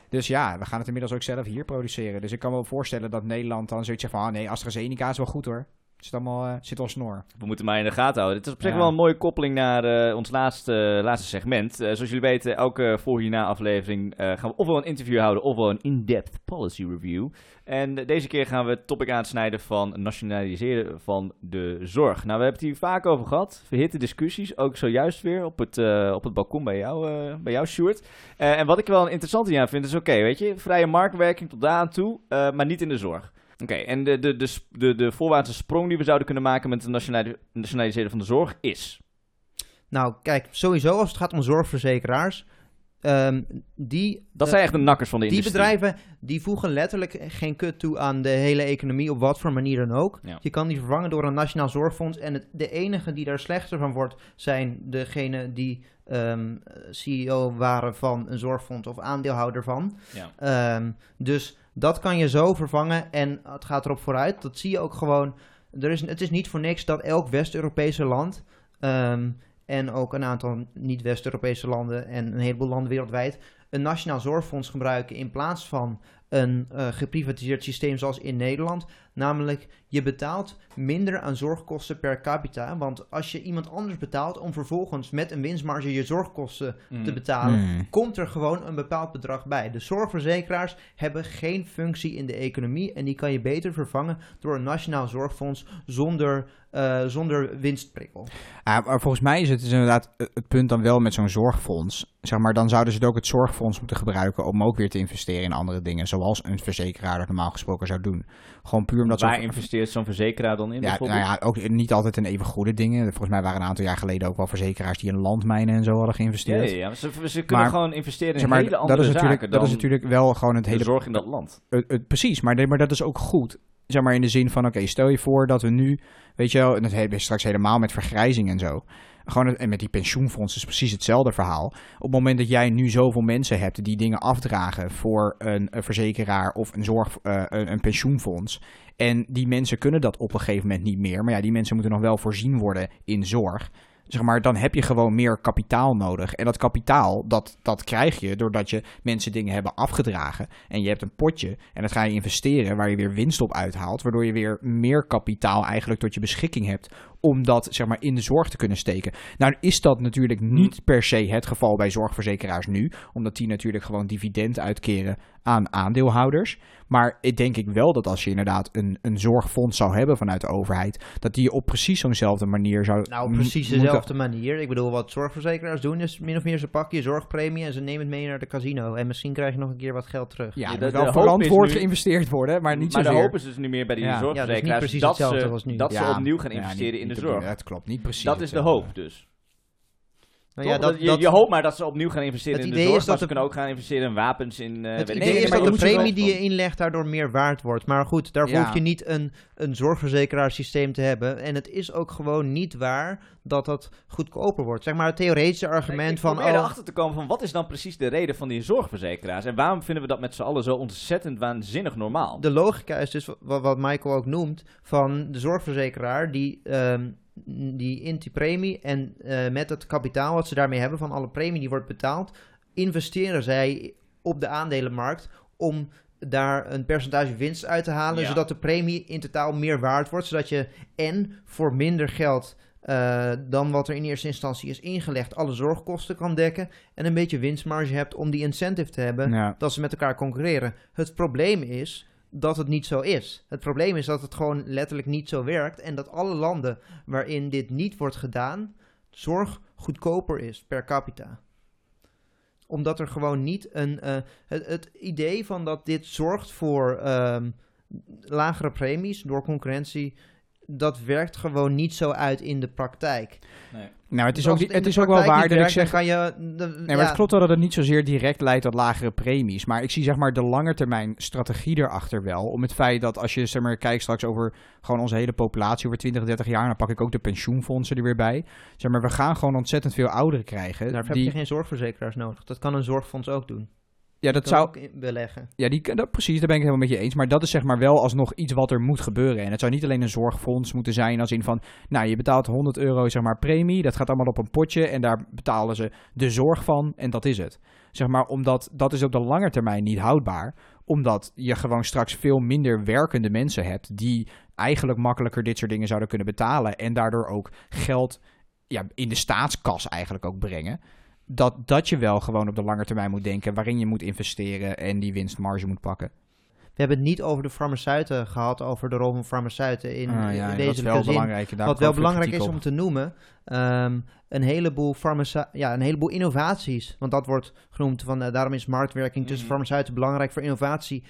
Speaker 3: Dus ja, we gaan het inmiddels ook zelf hier produceren. Dus ik kan me wel voorstellen dat Nederland dan zoiets zegt van... Ah nee, AstraZeneca is wel goed hoor. Zit allemaal, eh, zit al snor.
Speaker 1: We moeten maar in de gaten houden. Dit is op zich
Speaker 3: Ja.
Speaker 1: wel een mooie koppeling naar eh, ons laatste, laatste segment. Eh, zoals jullie weten, elke voor hierna aflevering eh, gaan we ofwel een interview houden ofwel een in-depth policy review. En eh, deze keer gaan we het topic aansnijden van nationaliseren van de zorg. Nou, we hebben het hier vaak over gehad. Verhitte discussies, ook zojuist weer op het, eh, op het balkon bij jou, eh bij jou Sjoerd. Eh, en wat ik wel een interessante hieraan vind is, oké, weet je, vrije marktwerking tot daar aan toe, eh, maar niet in de zorg. Oké, en de, de, de, de, de voorwaartse sprong die we zouden kunnen maken met het nationali- nationaliseren van de zorg is.
Speaker 2: Nou, kijk, sowieso als het gaat om zorgverzekeraars, ehm, die...
Speaker 1: Dat
Speaker 2: eh,
Speaker 1: zijn echt de nakkers van de
Speaker 2: Die
Speaker 1: industrie.
Speaker 2: bedrijven die voegen letterlijk geen kut toe aan de hele economie, op wat voor manier dan ook.
Speaker 1: Ja.
Speaker 2: Je kan die vervangen door een nationaal zorgfonds. En het, de enige die daar slechter van wordt, zijn degenen die ehm, CEO waren van een zorgfonds of aandeelhouder van.
Speaker 1: Ja.
Speaker 2: Ehm, dus dat kan je zo vervangen en het gaat erop vooruit. Dat zie je ook gewoon. Er is, het is niet voor niks dat elk West-Europese land ehm, en ook een aantal niet-West-Europese landen en een heleboel landen wereldwijd een nationaal zorgfonds gebruiken in plaats van een eh, geprivatiseerd systeem zoals in Nederland. Namelijk, je betaalt minder aan zorgkosten per capita. Want als je iemand anders betaalt om vervolgens met een winstmarge je zorgkosten
Speaker 1: Mhm.
Speaker 2: te betalen,
Speaker 3: Hmm.
Speaker 2: komt er gewoon een bepaald bedrag bij. De zorgverzekeraars hebben geen functie in de economie en die kan je beter vervangen door een nationaal zorgfonds zonder, eh, zonder winstprikkel.
Speaker 3: Ja, maar volgens mij is het dus inderdaad het het punt dan wel met zo'n zorgfonds. Zeg maar, dan zouden ze het ook het zorgfonds moeten gebruiken om ook weer te investeren in andere dingen. Zoals een verzekeraar dat normaal gesproken zou doen. Gewoon puur omdat
Speaker 1: Waar investeert zo'n verzekeraar dan in?
Speaker 3: Ja, nou ja, ook niet altijd in even goede dingen. Volgens mij waren een aantal jaar geleden ook wel verzekeraars die in landmijnen en zo hadden geïnvesteerd.
Speaker 1: ja, ja. Ze, ze kunnen
Speaker 3: Maar-
Speaker 1: gewoon investeren in
Speaker 3: Zeg maar,
Speaker 1: hele andere
Speaker 3: dat, is natuurlijk,
Speaker 1: zaken
Speaker 3: dat is natuurlijk wel gewoon het
Speaker 1: de
Speaker 3: hele
Speaker 1: zorg in dat land.
Speaker 3: het- het- precies, maar dat is ook goed. Zeg maar in de zin van, oké, stel je voor dat we nu, weet je wel, en dat hebben we straks helemaal met vergrijzing en zo. Gewoon, en met die pensioenfondsen is precies hetzelfde verhaal. Op het moment dat jij nu zoveel mensen hebt die dingen afdragen voor een, een verzekeraar of een, zorg, eh, een, een pensioenfonds. En die mensen kunnen dat op een gegeven moment niet meer. Maar ja, die mensen moeten nog wel voorzien worden in zorg. Zeg maar, dan heb je gewoon meer kapitaal nodig. En dat kapitaal, dat, dat krijg je doordat je mensen dingen hebben afgedragen. En je hebt een potje en dat ga je investeren waar je weer winst op uithaalt. Waardoor je weer meer kapitaal eigenlijk tot je beschikking hebt om dat zeg maar in de zorg te kunnen steken. Nou is dat natuurlijk niet per se het geval bij zorgverzekeraars nu, omdat die natuurlijk gewoon dividend uitkeren aan aandeelhouders. Maar ik denk ik wel dat als je inderdaad een, een zorgfonds zou hebben vanuit de overheid, dat die op precies zo'nzelfde manier zou
Speaker 2: Nou, precies
Speaker 3: moeten-
Speaker 2: dezelfde manier. Ik bedoel, wat zorgverzekeraars doen is min of meer ze pakken je zorgpremie en ze nemen het mee naar de casino. En misschien krijg je nog een keer wat geld terug.
Speaker 3: Ja,
Speaker 1: Ja,
Speaker 3: er
Speaker 1: de
Speaker 3: wel verantwoord
Speaker 1: nu-
Speaker 3: geïnvesteerd worden, maar niet
Speaker 1: maar de
Speaker 3: zozeer.
Speaker 1: hoop is dus nu meer bij die
Speaker 3: Ja.
Speaker 1: zorgverzekeraars
Speaker 2: Ja, dus niet precies
Speaker 1: dat,
Speaker 2: hetzelfde
Speaker 1: ze,
Speaker 2: als nu.
Speaker 1: dat ze opnieuw gaan
Speaker 3: ja,
Speaker 1: investeren
Speaker 3: niet-
Speaker 1: in de zorg.
Speaker 3: Dat klopt, niet precies.
Speaker 1: Dat is de hoop dus.
Speaker 2: Nou ja, dat,
Speaker 1: je,
Speaker 2: dat-
Speaker 1: je hoopt maar dat ze opnieuw gaan investeren in de
Speaker 2: idee
Speaker 1: zorg,
Speaker 2: is dat
Speaker 1: ze kunnen ook gaan investeren in wapens, in... eh,
Speaker 2: het
Speaker 1: ik
Speaker 2: idee is dat de premie die je inlegt daardoor meer waard wordt. Maar goed, daarvoor
Speaker 3: Ja.
Speaker 2: hoef je niet een, een zorgverzekeraarsysteem te hebben. En het is ook gewoon niet waar dat dat goedkoper wordt. Zeg maar het theoretische argument
Speaker 1: ik
Speaker 2: van... oh,
Speaker 1: erachter te komen van wat is dan precies de reden van die zorgverzekeraars en waarom vinden we dat met z'n allen zo ontzettend waanzinnig normaal?
Speaker 2: de logica is dus wat, wat Michael ook noemt van de zorgverzekeraar die, ehm, die int die premie en eh, met het kapitaal wat ze daarmee hebben van alle premie die wordt betaald, investeren zij op de aandelenmarkt om daar een percentage winst uit te halen,
Speaker 1: Ja.
Speaker 2: zodat de premie in totaal meer waard wordt, zodat je en voor minder geld eh, dan wat er in eerste instantie is ingelegd alle zorgkosten kan dekken en een beetje winstmarge hebt om die incentive te hebben
Speaker 3: Ja.
Speaker 2: dat ze met elkaar concurreren. Het probleem is dat het niet zo is. Het probleem is dat het gewoon letterlijk niet zo werkt en dat alle landen waarin dit niet wordt gedaan, zorg goedkoper is per capita. Omdat er gewoon niet een. eh, het, het idee van dat dit zorgt voor ehm, lagere premies door concurrentie. Dat werkt gewoon niet zo uit in de praktijk.
Speaker 1: Nee.
Speaker 3: Nou, het is
Speaker 2: Dus
Speaker 3: ook, het is ook wel waar dat ik zeg...
Speaker 2: kan je. de-
Speaker 3: Nee, maar
Speaker 2: ja,
Speaker 3: het klopt wel dat het niet zozeer direct leidt tot lagere premies. Maar ik zie zeg maar de langetermijn strategie erachter wel. Om het feit dat als je zeg maar kijkt straks over gewoon onze hele populatie over 20, 30 jaar. Dan pak ik ook de pensioenfondsen er weer bij. Zeg maar, we gaan gewoon ontzettend veel ouderen krijgen.
Speaker 2: Daarvoor
Speaker 3: die,
Speaker 2: heb je geen zorgverzekeraars nodig. Dat kan een zorgfonds ook doen.
Speaker 3: Ja, dat zou,
Speaker 2: ook beleggen.
Speaker 3: Ja, die, dat, precies, daar ben ik het helemaal met je eens. Maar dat is zeg maar wel alsnog iets wat er moet gebeuren. En het zou niet alleen een zorgfonds moeten zijn als in van... Nou, je betaalt 100 euro zeg maar premie. Dat gaat allemaal op een potje. En daar betalen ze de zorg van. En dat is het. Zeg maar, omdat dat is op de lange termijn niet houdbaar. Omdat je gewoon straks veel minder werkende mensen hebt... die eigenlijk makkelijker dit soort dingen zouden kunnen betalen. En daardoor ook geld ja, in de staatskas eigenlijk ook brengen dat, dat je wel gewoon op de lange termijn moet denken waarin je moet investeren en die winstmarge moet pakken.
Speaker 2: We hebben het niet over de farmaceuten gehad, over de rol van farmaceuten in,
Speaker 3: Ah, ja,
Speaker 2: in
Speaker 3: en
Speaker 2: deze
Speaker 3: dat is wel belangrijk.
Speaker 2: Wat wel belangrijk is
Speaker 3: op.
Speaker 2: om te noemen, ehm, een, heleboel ja, een heleboel innovaties. Want dat wordt genoemd, van, eh, daarom is marktwerking tussen
Speaker 1: Mhm.
Speaker 2: farmaceuten belangrijk voor innovatie.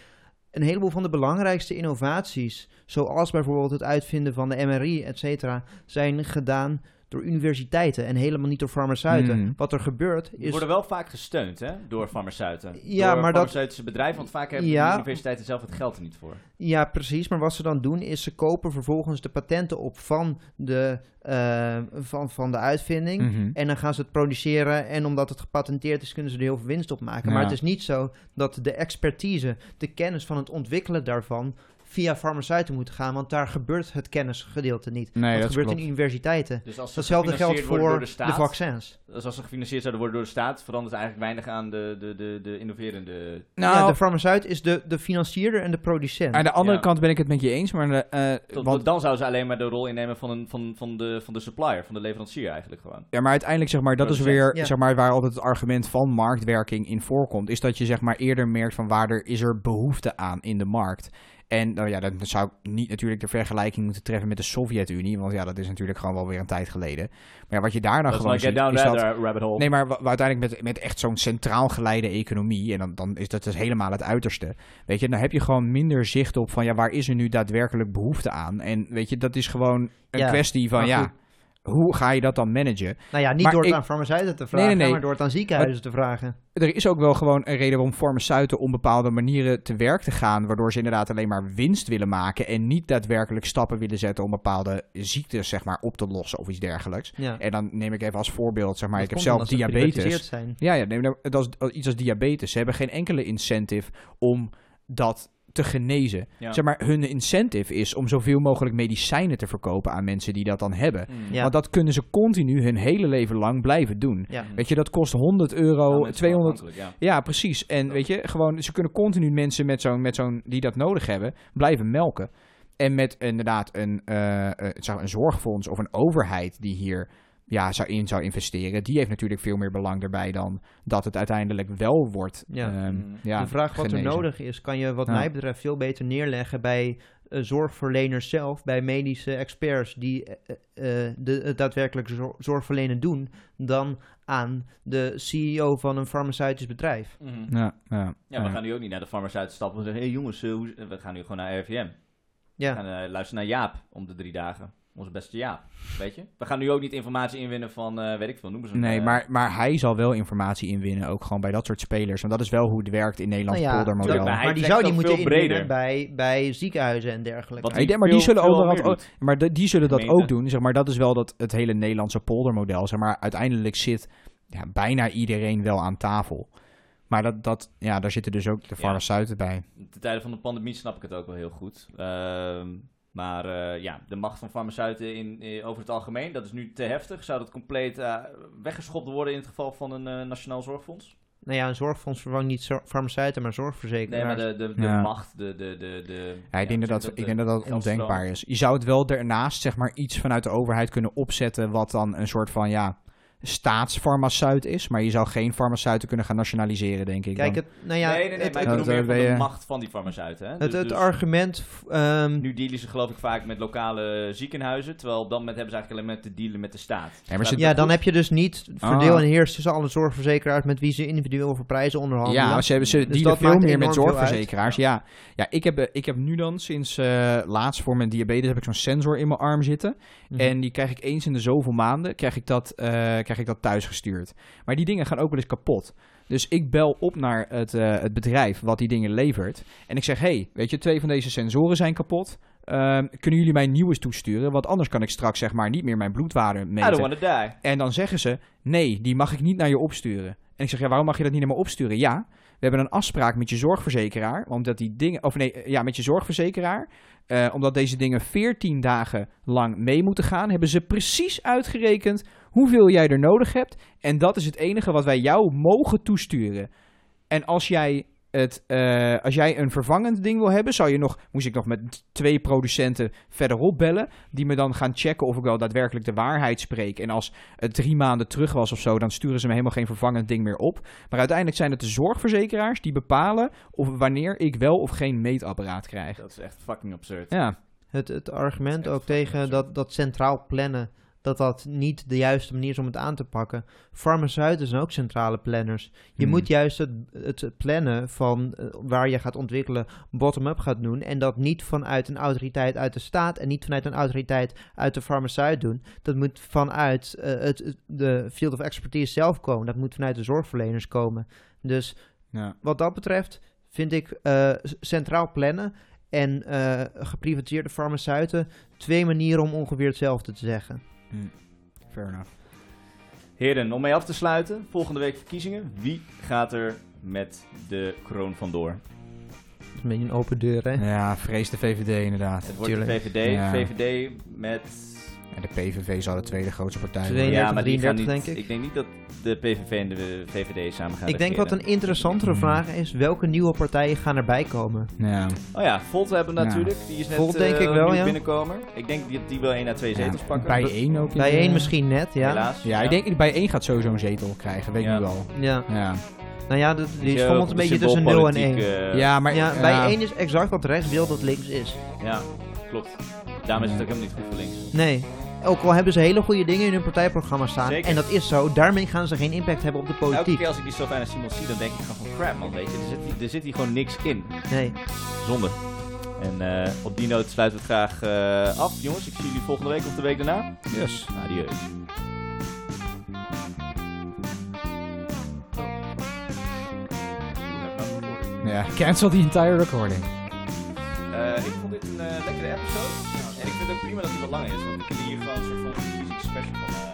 Speaker 2: Een heleboel van de belangrijkste innovaties, zoals bijvoorbeeld het uitvinden van de MRI, et cetera, zijn gedaan door universiteiten en helemaal niet door farmaceuten.
Speaker 3: Mhm.
Speaker 2: Wat er gebeurt
Speaker 1: Die
Speaker 2: is...
Speaker 1: worden wel vaak gesteund hè, door farmaceuten.
Speaker 2: Ja,
Speaker 1: door
Speaker 2: maar dat-
Speaker 1: farmaceutische bedrijven, want vaak hebben
Speaker 2: Ja.
Speaker 1: de universiteiten zelf het geld er niet voor.
Speaker 2: Ja, precies. Maar wat ze dan doen is ze kopen vervolgens de patenten op van de, eh, van, van de uitvinding.
Speaker 3: Mhm.
Speaker 2: En dan gaan ze het produceren. En omdat het gepatenteerd is, kunnen ze er heel veel winst op maken. Maar het is niet zo dat de expertise, de kennis van het ontwikkelen daarvan. Via farmaceuten moeten gaan. Want daar gebeurt het kennisgedeelte niet.
Speaker 3: Nee,
Speaker 2: dat
Speaker 3: dat
Speaker 2: gebeurt
Speaker 3: klopt.
Speaker 2: in universiteiten.
Speaker 1: Dus als ze
Speaker 2: Datzelfde geldt voor de,
Speaker 1: de, staat,
Speaker 2: vaccins.
Speaker 1: Dus als ze gefinancierd zouden worden door de staat, verandert eigenlijk weinig aan de, de, de, de innoverende...
Speaker 3: Nou,
Speaker 2: ja, de farmaceut is de, de financierder en de producent.
Speaker 3: aan de andere
Speaker 1: Ja.
Speaker 3: kant ben ik het met je eens, maar eh,
Speaker 1: Tot-
Speaker 3: want,
Speaker 1: dan zouden ze alleen maar de rol innemen van, een, van, van, de, van de supplier, van de leverancier eigenlijk gewoon.
Speaker 3: ja, maar uiteindelijk zeg maar dat is weer
Speaker 2: Ja.
Speaker 3: zeg maar waar altijd het argument van marktwerking in voorkomt, is dat je zeg maar eerder merkt van waar er is er behoefte aan in de markt. En nou ja, dan zou ik niet natuurlijk de vergelijking moeten treffen met de Sovjet-Unie, want ja, dat is natuurlijk gewoon wel weer een tijd geleden. Maar ja, wat je daar dan gewoon ziet, is
Speaker 1: that
Speaker 3: dat
Speaker 1: rabbit hole.
Speaker 3: Nee, maar uiteindelijk met, met echt zo'n centraal geleide economie, en dan, dan is dat dus helemaal het uiterste. Weet je, dan heb je gewoon minder zicht op van ja, waar is er nu daadwerkelijk behoefte aan? En weet je, dat is gewoon een
Speaker 2: Ja,
Speaker 3: kwestie van ja,
Speaker 2: goed.
Speaker 3: Hoe ga je dat dan managen?
Speaker 2: nou ja, niet
Speaker 3: maar
Speaker 2: door het
Speaker 3: ik-
Speaker 2: aan farmaceuten te vragen,
Speaker 3: nee, nee.
Speaker 2: maar door het aan ziekenhuizen te vragen.
Speaker 3: Er is ook wel gewoon een reden waarom farmaceuten op bepaalde manieren te werk te gaan, waardoor ze inderdaad alleen maar winst willen maken en niet daadwerkelijk stappen willen zetten om bepaalde ziektes zeg maar op te lossen of iets dergelijks.
Speaker 2: Ja.
Speaker 3: En dan neem ik even als voorbeeld, zeg maar,
Speaker 2: Dat
Speaker 3: ik heb zelf diabetes. Ja, ja neem nou, dat is iets als diabetes. Ze hebben geen enkele incentive om dat te genezen.
Speaker 1: Ja.
Speaker 3: Zeg maar, hun incentive is om zoveel mogelijk medicijnen te verkopen aan mensen die dat dan hebben.
Speaker 1: Mm.
Speaker 2: Ja.
Speaker 3: Want dat kunnen ze continu hun hele leven lang blijven doen.
Speaker 2: Ja.
Speaker 3: Weet je, dat kost 100 euro,
Speaker 1: Nou, mensen
Speaker 3: 200...
Speaker 1: afhankelijk, Ja.
Speaker 3: Ja, precies. En weet je, gewoon, ze kunnen continu mensen met zo'n, met zo'n, die dat nodig hebben, blijven melken. En met inderdaad een, eh, eh, maar een zorgfonds of een overheid die hier ja, zou in zou investeren. Die heeft natuurlijk veel meer belang erbij dan dat het uiteindelijk wel wordt.
Speaker 2: Ja.
Speaker 3: ehm,
Speaker 1: Mm.
Speaker 3: ja,
Speaker 2: de vraag wat er nodig is, kan je wat
Speaker 3: Ja.
Speaker 2: mij betreft veel beter neerleggen bij eh, zorgverleners zelf, bij medische experts die eh, eh, de, het daadwerkelijk zor- zorgverlenen doen, dan aan de CEO van een farmaceutisch bedrijf.
Speaker 1: Mhm.
Speaker 3: Ja, ja,
Speaker 1: Ja, we gaan nu ook niet naar de farmaceut stappen en zeggen... hé hey jongens, we gaan nu gewoon naar RVM. We
Speaker 2: Ja,
Speaker 1: gaan eh, luisteren naar Jaap om de drie dagen. Onze beste Jaap, weet je? We gaan nu ook niet informatie inwinnen van, eh, weet ik veel, noemen ze
Speaker 3: Nee,
Speaker 1: eh,
Speaker 3: maar, maar hij zal wel informatie inwinnen, ook gewoon bij dat soort spelers. Want dat is wel hoe het werkt in Nederland
Speaker 2: Nou ja,
Speaker 3: poldermodel.
Speaker 1: tuurlijk, maar
Speaker 2: die zou die moeten inwinnen bij, bij ziekenhuizen en dergelijke.
Speaker 1: Wat
Speaker 3: Ja, maar die zullen overal maar de- die zullen dat ook doen. Zeg maar, dat is wel dat het hele Nederlandse poldermodel. Zeg maar, uiteindelijk zit ja, bijna iedereen wel aan tafel. Maar dat, dat, ja, daar zitten dus ook de
Speaker 1: Ja.
Speaker 3: farmaceuten bij.
Speaker 1: Ten tijde van de pandemie snap ik het ook wel heel goed. Ehm, maar eh, ja, de macht van farmaceuten in, eh, over het algemeen, dat is nu te heftig. Zou dat compleet eh, weggeschopt worden in het geval van een eh, nationaal zorgfonds?
Speaker 2: Nou ja, een zorgfonds vervangt niet farmaceuten, maar
Speaker 1: Nee,
Speaker 2: zorgverzekeraars.
Speaker 1: maar de, de, de
Speaker 3: Ja.
Speaker 1: macht, de... de, de, de
Speaker 3: Ja, ik, denk dat dat, ik denk dat dat ondenkbaar is. Je zou het wel daarnaast zeg maar, iets vanuit de overheid kunnen opzetten... wat dan een soort van ja, staatsfarmaceut is. Maar je zou geen farmaceuten kunnen gaan nationaliseren, denk ik.
Speaker 2: Kijk,
Speaker 3: dan.
Speaker 2: het, nou ja,
Speaker 1: nee, nee, nee,
Speaker 2: het,
Speaker 1: maar ik bedoel meer van
Speaker 3: ben
Speaker 1: de macht van die farmaceuten. Hè?
Speaker 2: het,
Speaker 1: Dus-
Speaker 2: het
Speaker 1: dus
Speaker 2: argument... ehm,
Speaker 1: nu dealen ze geloof ik vaak met lokale ziekenhuizen, terwijl op dat moment hebben ze eigenlijk alleen maar te dealen met de staat.
Speaker 3: Ja, maar ze-
Speaker 2: ja, dan heb je dus niet verdeel
Speaker 3: Ah.
Speaker 2: en heers tussen alle zorgverzekeraars met wie ze individueel over prijzen onderhandelen.
Speaker 3: Ja, ze, hebben, ze
Speaker 2: Dus
Speaker 3: dealen
Speaker 2: dat
Speaker 3: veel meer met zorgverzekeraars. Ja, ja ik, heb, eh, ik heb nu dan sinds eh, laatst voor mijn diabetes heb ik zo'n sensor in mijn arm zitten.
Speaker 2: Mhm.
Speaker 3: En die krijg ik eens in de zoveel maanden krijg ik, dat, eh, krijg ik dat thuis gestuurd. Maar die dingen gaan ook wel eens kapot. Dus ik bel op naar het, eh, het bedrijf wat die dingen levert. En ik zeg, hey, weet je, twee van deze sensoren zijn kapot. Ehm, kunnen jullie mij nieuwe toesturen? Want anders kan ik straks zeg maar niet meer mijn bloedwaarde
Speaker 1: I don't
Speaker 3: meten.
Speaker 1: want to die.
Speaker 3: En dan zeggen ze, nee, die mag ik niet naar je opsturen. En ik zeg, ja, waarom mag je dat niet naar me opsturen? Ja, we hebben een afspraak met je zorgverzekeraar, omdat die dingen, of nee, ja, met je zorgverzekeraar, eh, omdat deze dingen 14 dagen lang mee moeten gaan, hebben ze precies uitgerekend hoeveel jij er nodig hebt. En dat is het enige wat wij jou mogen toesturen. En als jij het, eh, als jij een vervangend ding wil hebben, zou je nog, moest ik nog met twee producenten verderop bellen. Die me dan gaan checken of ik wel daadwerkelijk de waarheid spreek. En als het drie maanden terug was of zo, dan sturen ze me helemaal geen vervangend ding meer op. Maar uiteindelijk zijn het de zorgverzekeraars die bepalen of wanneer ik wel of geen meetapparaat krijg.
Speaker 1: Dat is echt fucking absurd.
Speaker 3: Ja,
Speaker 2: Het, het argument ook tegen dat, dat centraal plannen, dat dat niet de juiste manier is om het aan te pakken. Farmaceuten zijn ook centrale planners. Je
Speaker 3: Hmm.
Speaker 2: moet juist het, het plannen van eh, waar je gaat ontwikkelen bottom-up gaat doen. En dat niet vanuit een autoriteit uit de staat en niet vanuit een autoriteit uit de farmaceut doen. Dat moet vanuit eh, het, de field of expertise zelf komen. Dat moet vanuit de zorgverleners komen. Dus
Speaker 3: ja.
Speaker 2: wat dat betreft vind ik eh, centraal plannen en eh, geprivatiseerde farmaceuten twee manieren om ongeveer hetzelfde te zeggen.
Speaker 3: Hm. Fair enough.
Speaker 1: Heren, om mee af te sluiten, volgende week verkiezingen. Wie gaat er met de kroon vandoor?
Speaker 2: Dat is een beetje een open deur, hè?
Speaker 3: Ja, vrees de VVD inderdaad.
Speaker 1: Het wordt de. VVD.
Speaker 3: Ja.
Speaker 1: VVD met...
Speaker 3: En de PVV zal de tweede grootste partij worden.
Speaker 2: 32,
Speaker 1: ja, maar die gaan
Speaker 2: 33
Speaker 1: niet,
Speaker 2: denk ik.
Speaker 1: ik denk niet dat de PVV en de VVD samen gaan
Speaker 2: Ik denk wat een interessantere
Speaker 3: Hmm.
Speaker 2: vraag is, welke nieuwe partijen gaan erbij komen?
Speaker 3: Ja.
Speaker 1: Oh ja, Volt hebben we
Speaker 3: Ja.
Speaker 1: natuurlijk. Die is net
Speaker 2: Volt denk
Speaker 1: eh,
Speaker 2: ik wel, ja.
Speaker 1: binnenkomen. Ik denk dat die wel 1 à 2 zetels
Speaker 3: Ja,
Speaker 1: pakken.
Speaker 3: Bij één ook. in
Speaker 2: Bij
Speaker 3: de-
Speaker 2: één misschien net, ja.
Speaker 1: Helaas.
Speaker 3: Ja, ik denk bij één gaat sowieso een zetel krijgen, weet ik
Speaker 1: Ja.
Speaker 3: nu al.
Speaker 2: Ja.
Speaker 3: Ja,
Speaker 2: Nou ja, dat- die schommelt een beetje tussen 0 en 1.
Speaker 1: symboolpolitiek, eh,
Speaker 3: ja maar
Speaker 2: ja,
Speaker 3: ja,
Speaker 2: bij 1 is exact wat rechts wil dat links is.
Speaker 1: Ja, klopt. Daarom is het ook helemaal niet goed voor links.
Speaker 2: Nee. Ook al hebben ze hele goede dingen in hun partijprogramma staan.
Speaker 1: Zeker.
Speaker 2: En dat is zo. Daarmee gaan ze geen impact hebben op de
Speaker 1: Elke
Speaker 2: politiek.
Speaker 1: keer als ik die Sylvain en Simon zie, dan denk ik gewoon van crap man, weet je. Er zit, hier- er zit hier gewoon niks in.
Speaker 2: Nee.
Speaker 1: Zonde. En eh, op die noot sluiten we het graag eh, af. Jongens, ik zie jullie volgende week of de week daarna.
Speaker 3: yes.
Speaker 1: Adieu.
Speaker 3: Ja, cancel the entire recording.
Speaker 1: Eh, ik vond dit een lekkere episode. Ik vind het ook prima dat hij wat langer is. Want we kunnen hier gewoon een soort van verkiezingsspecial van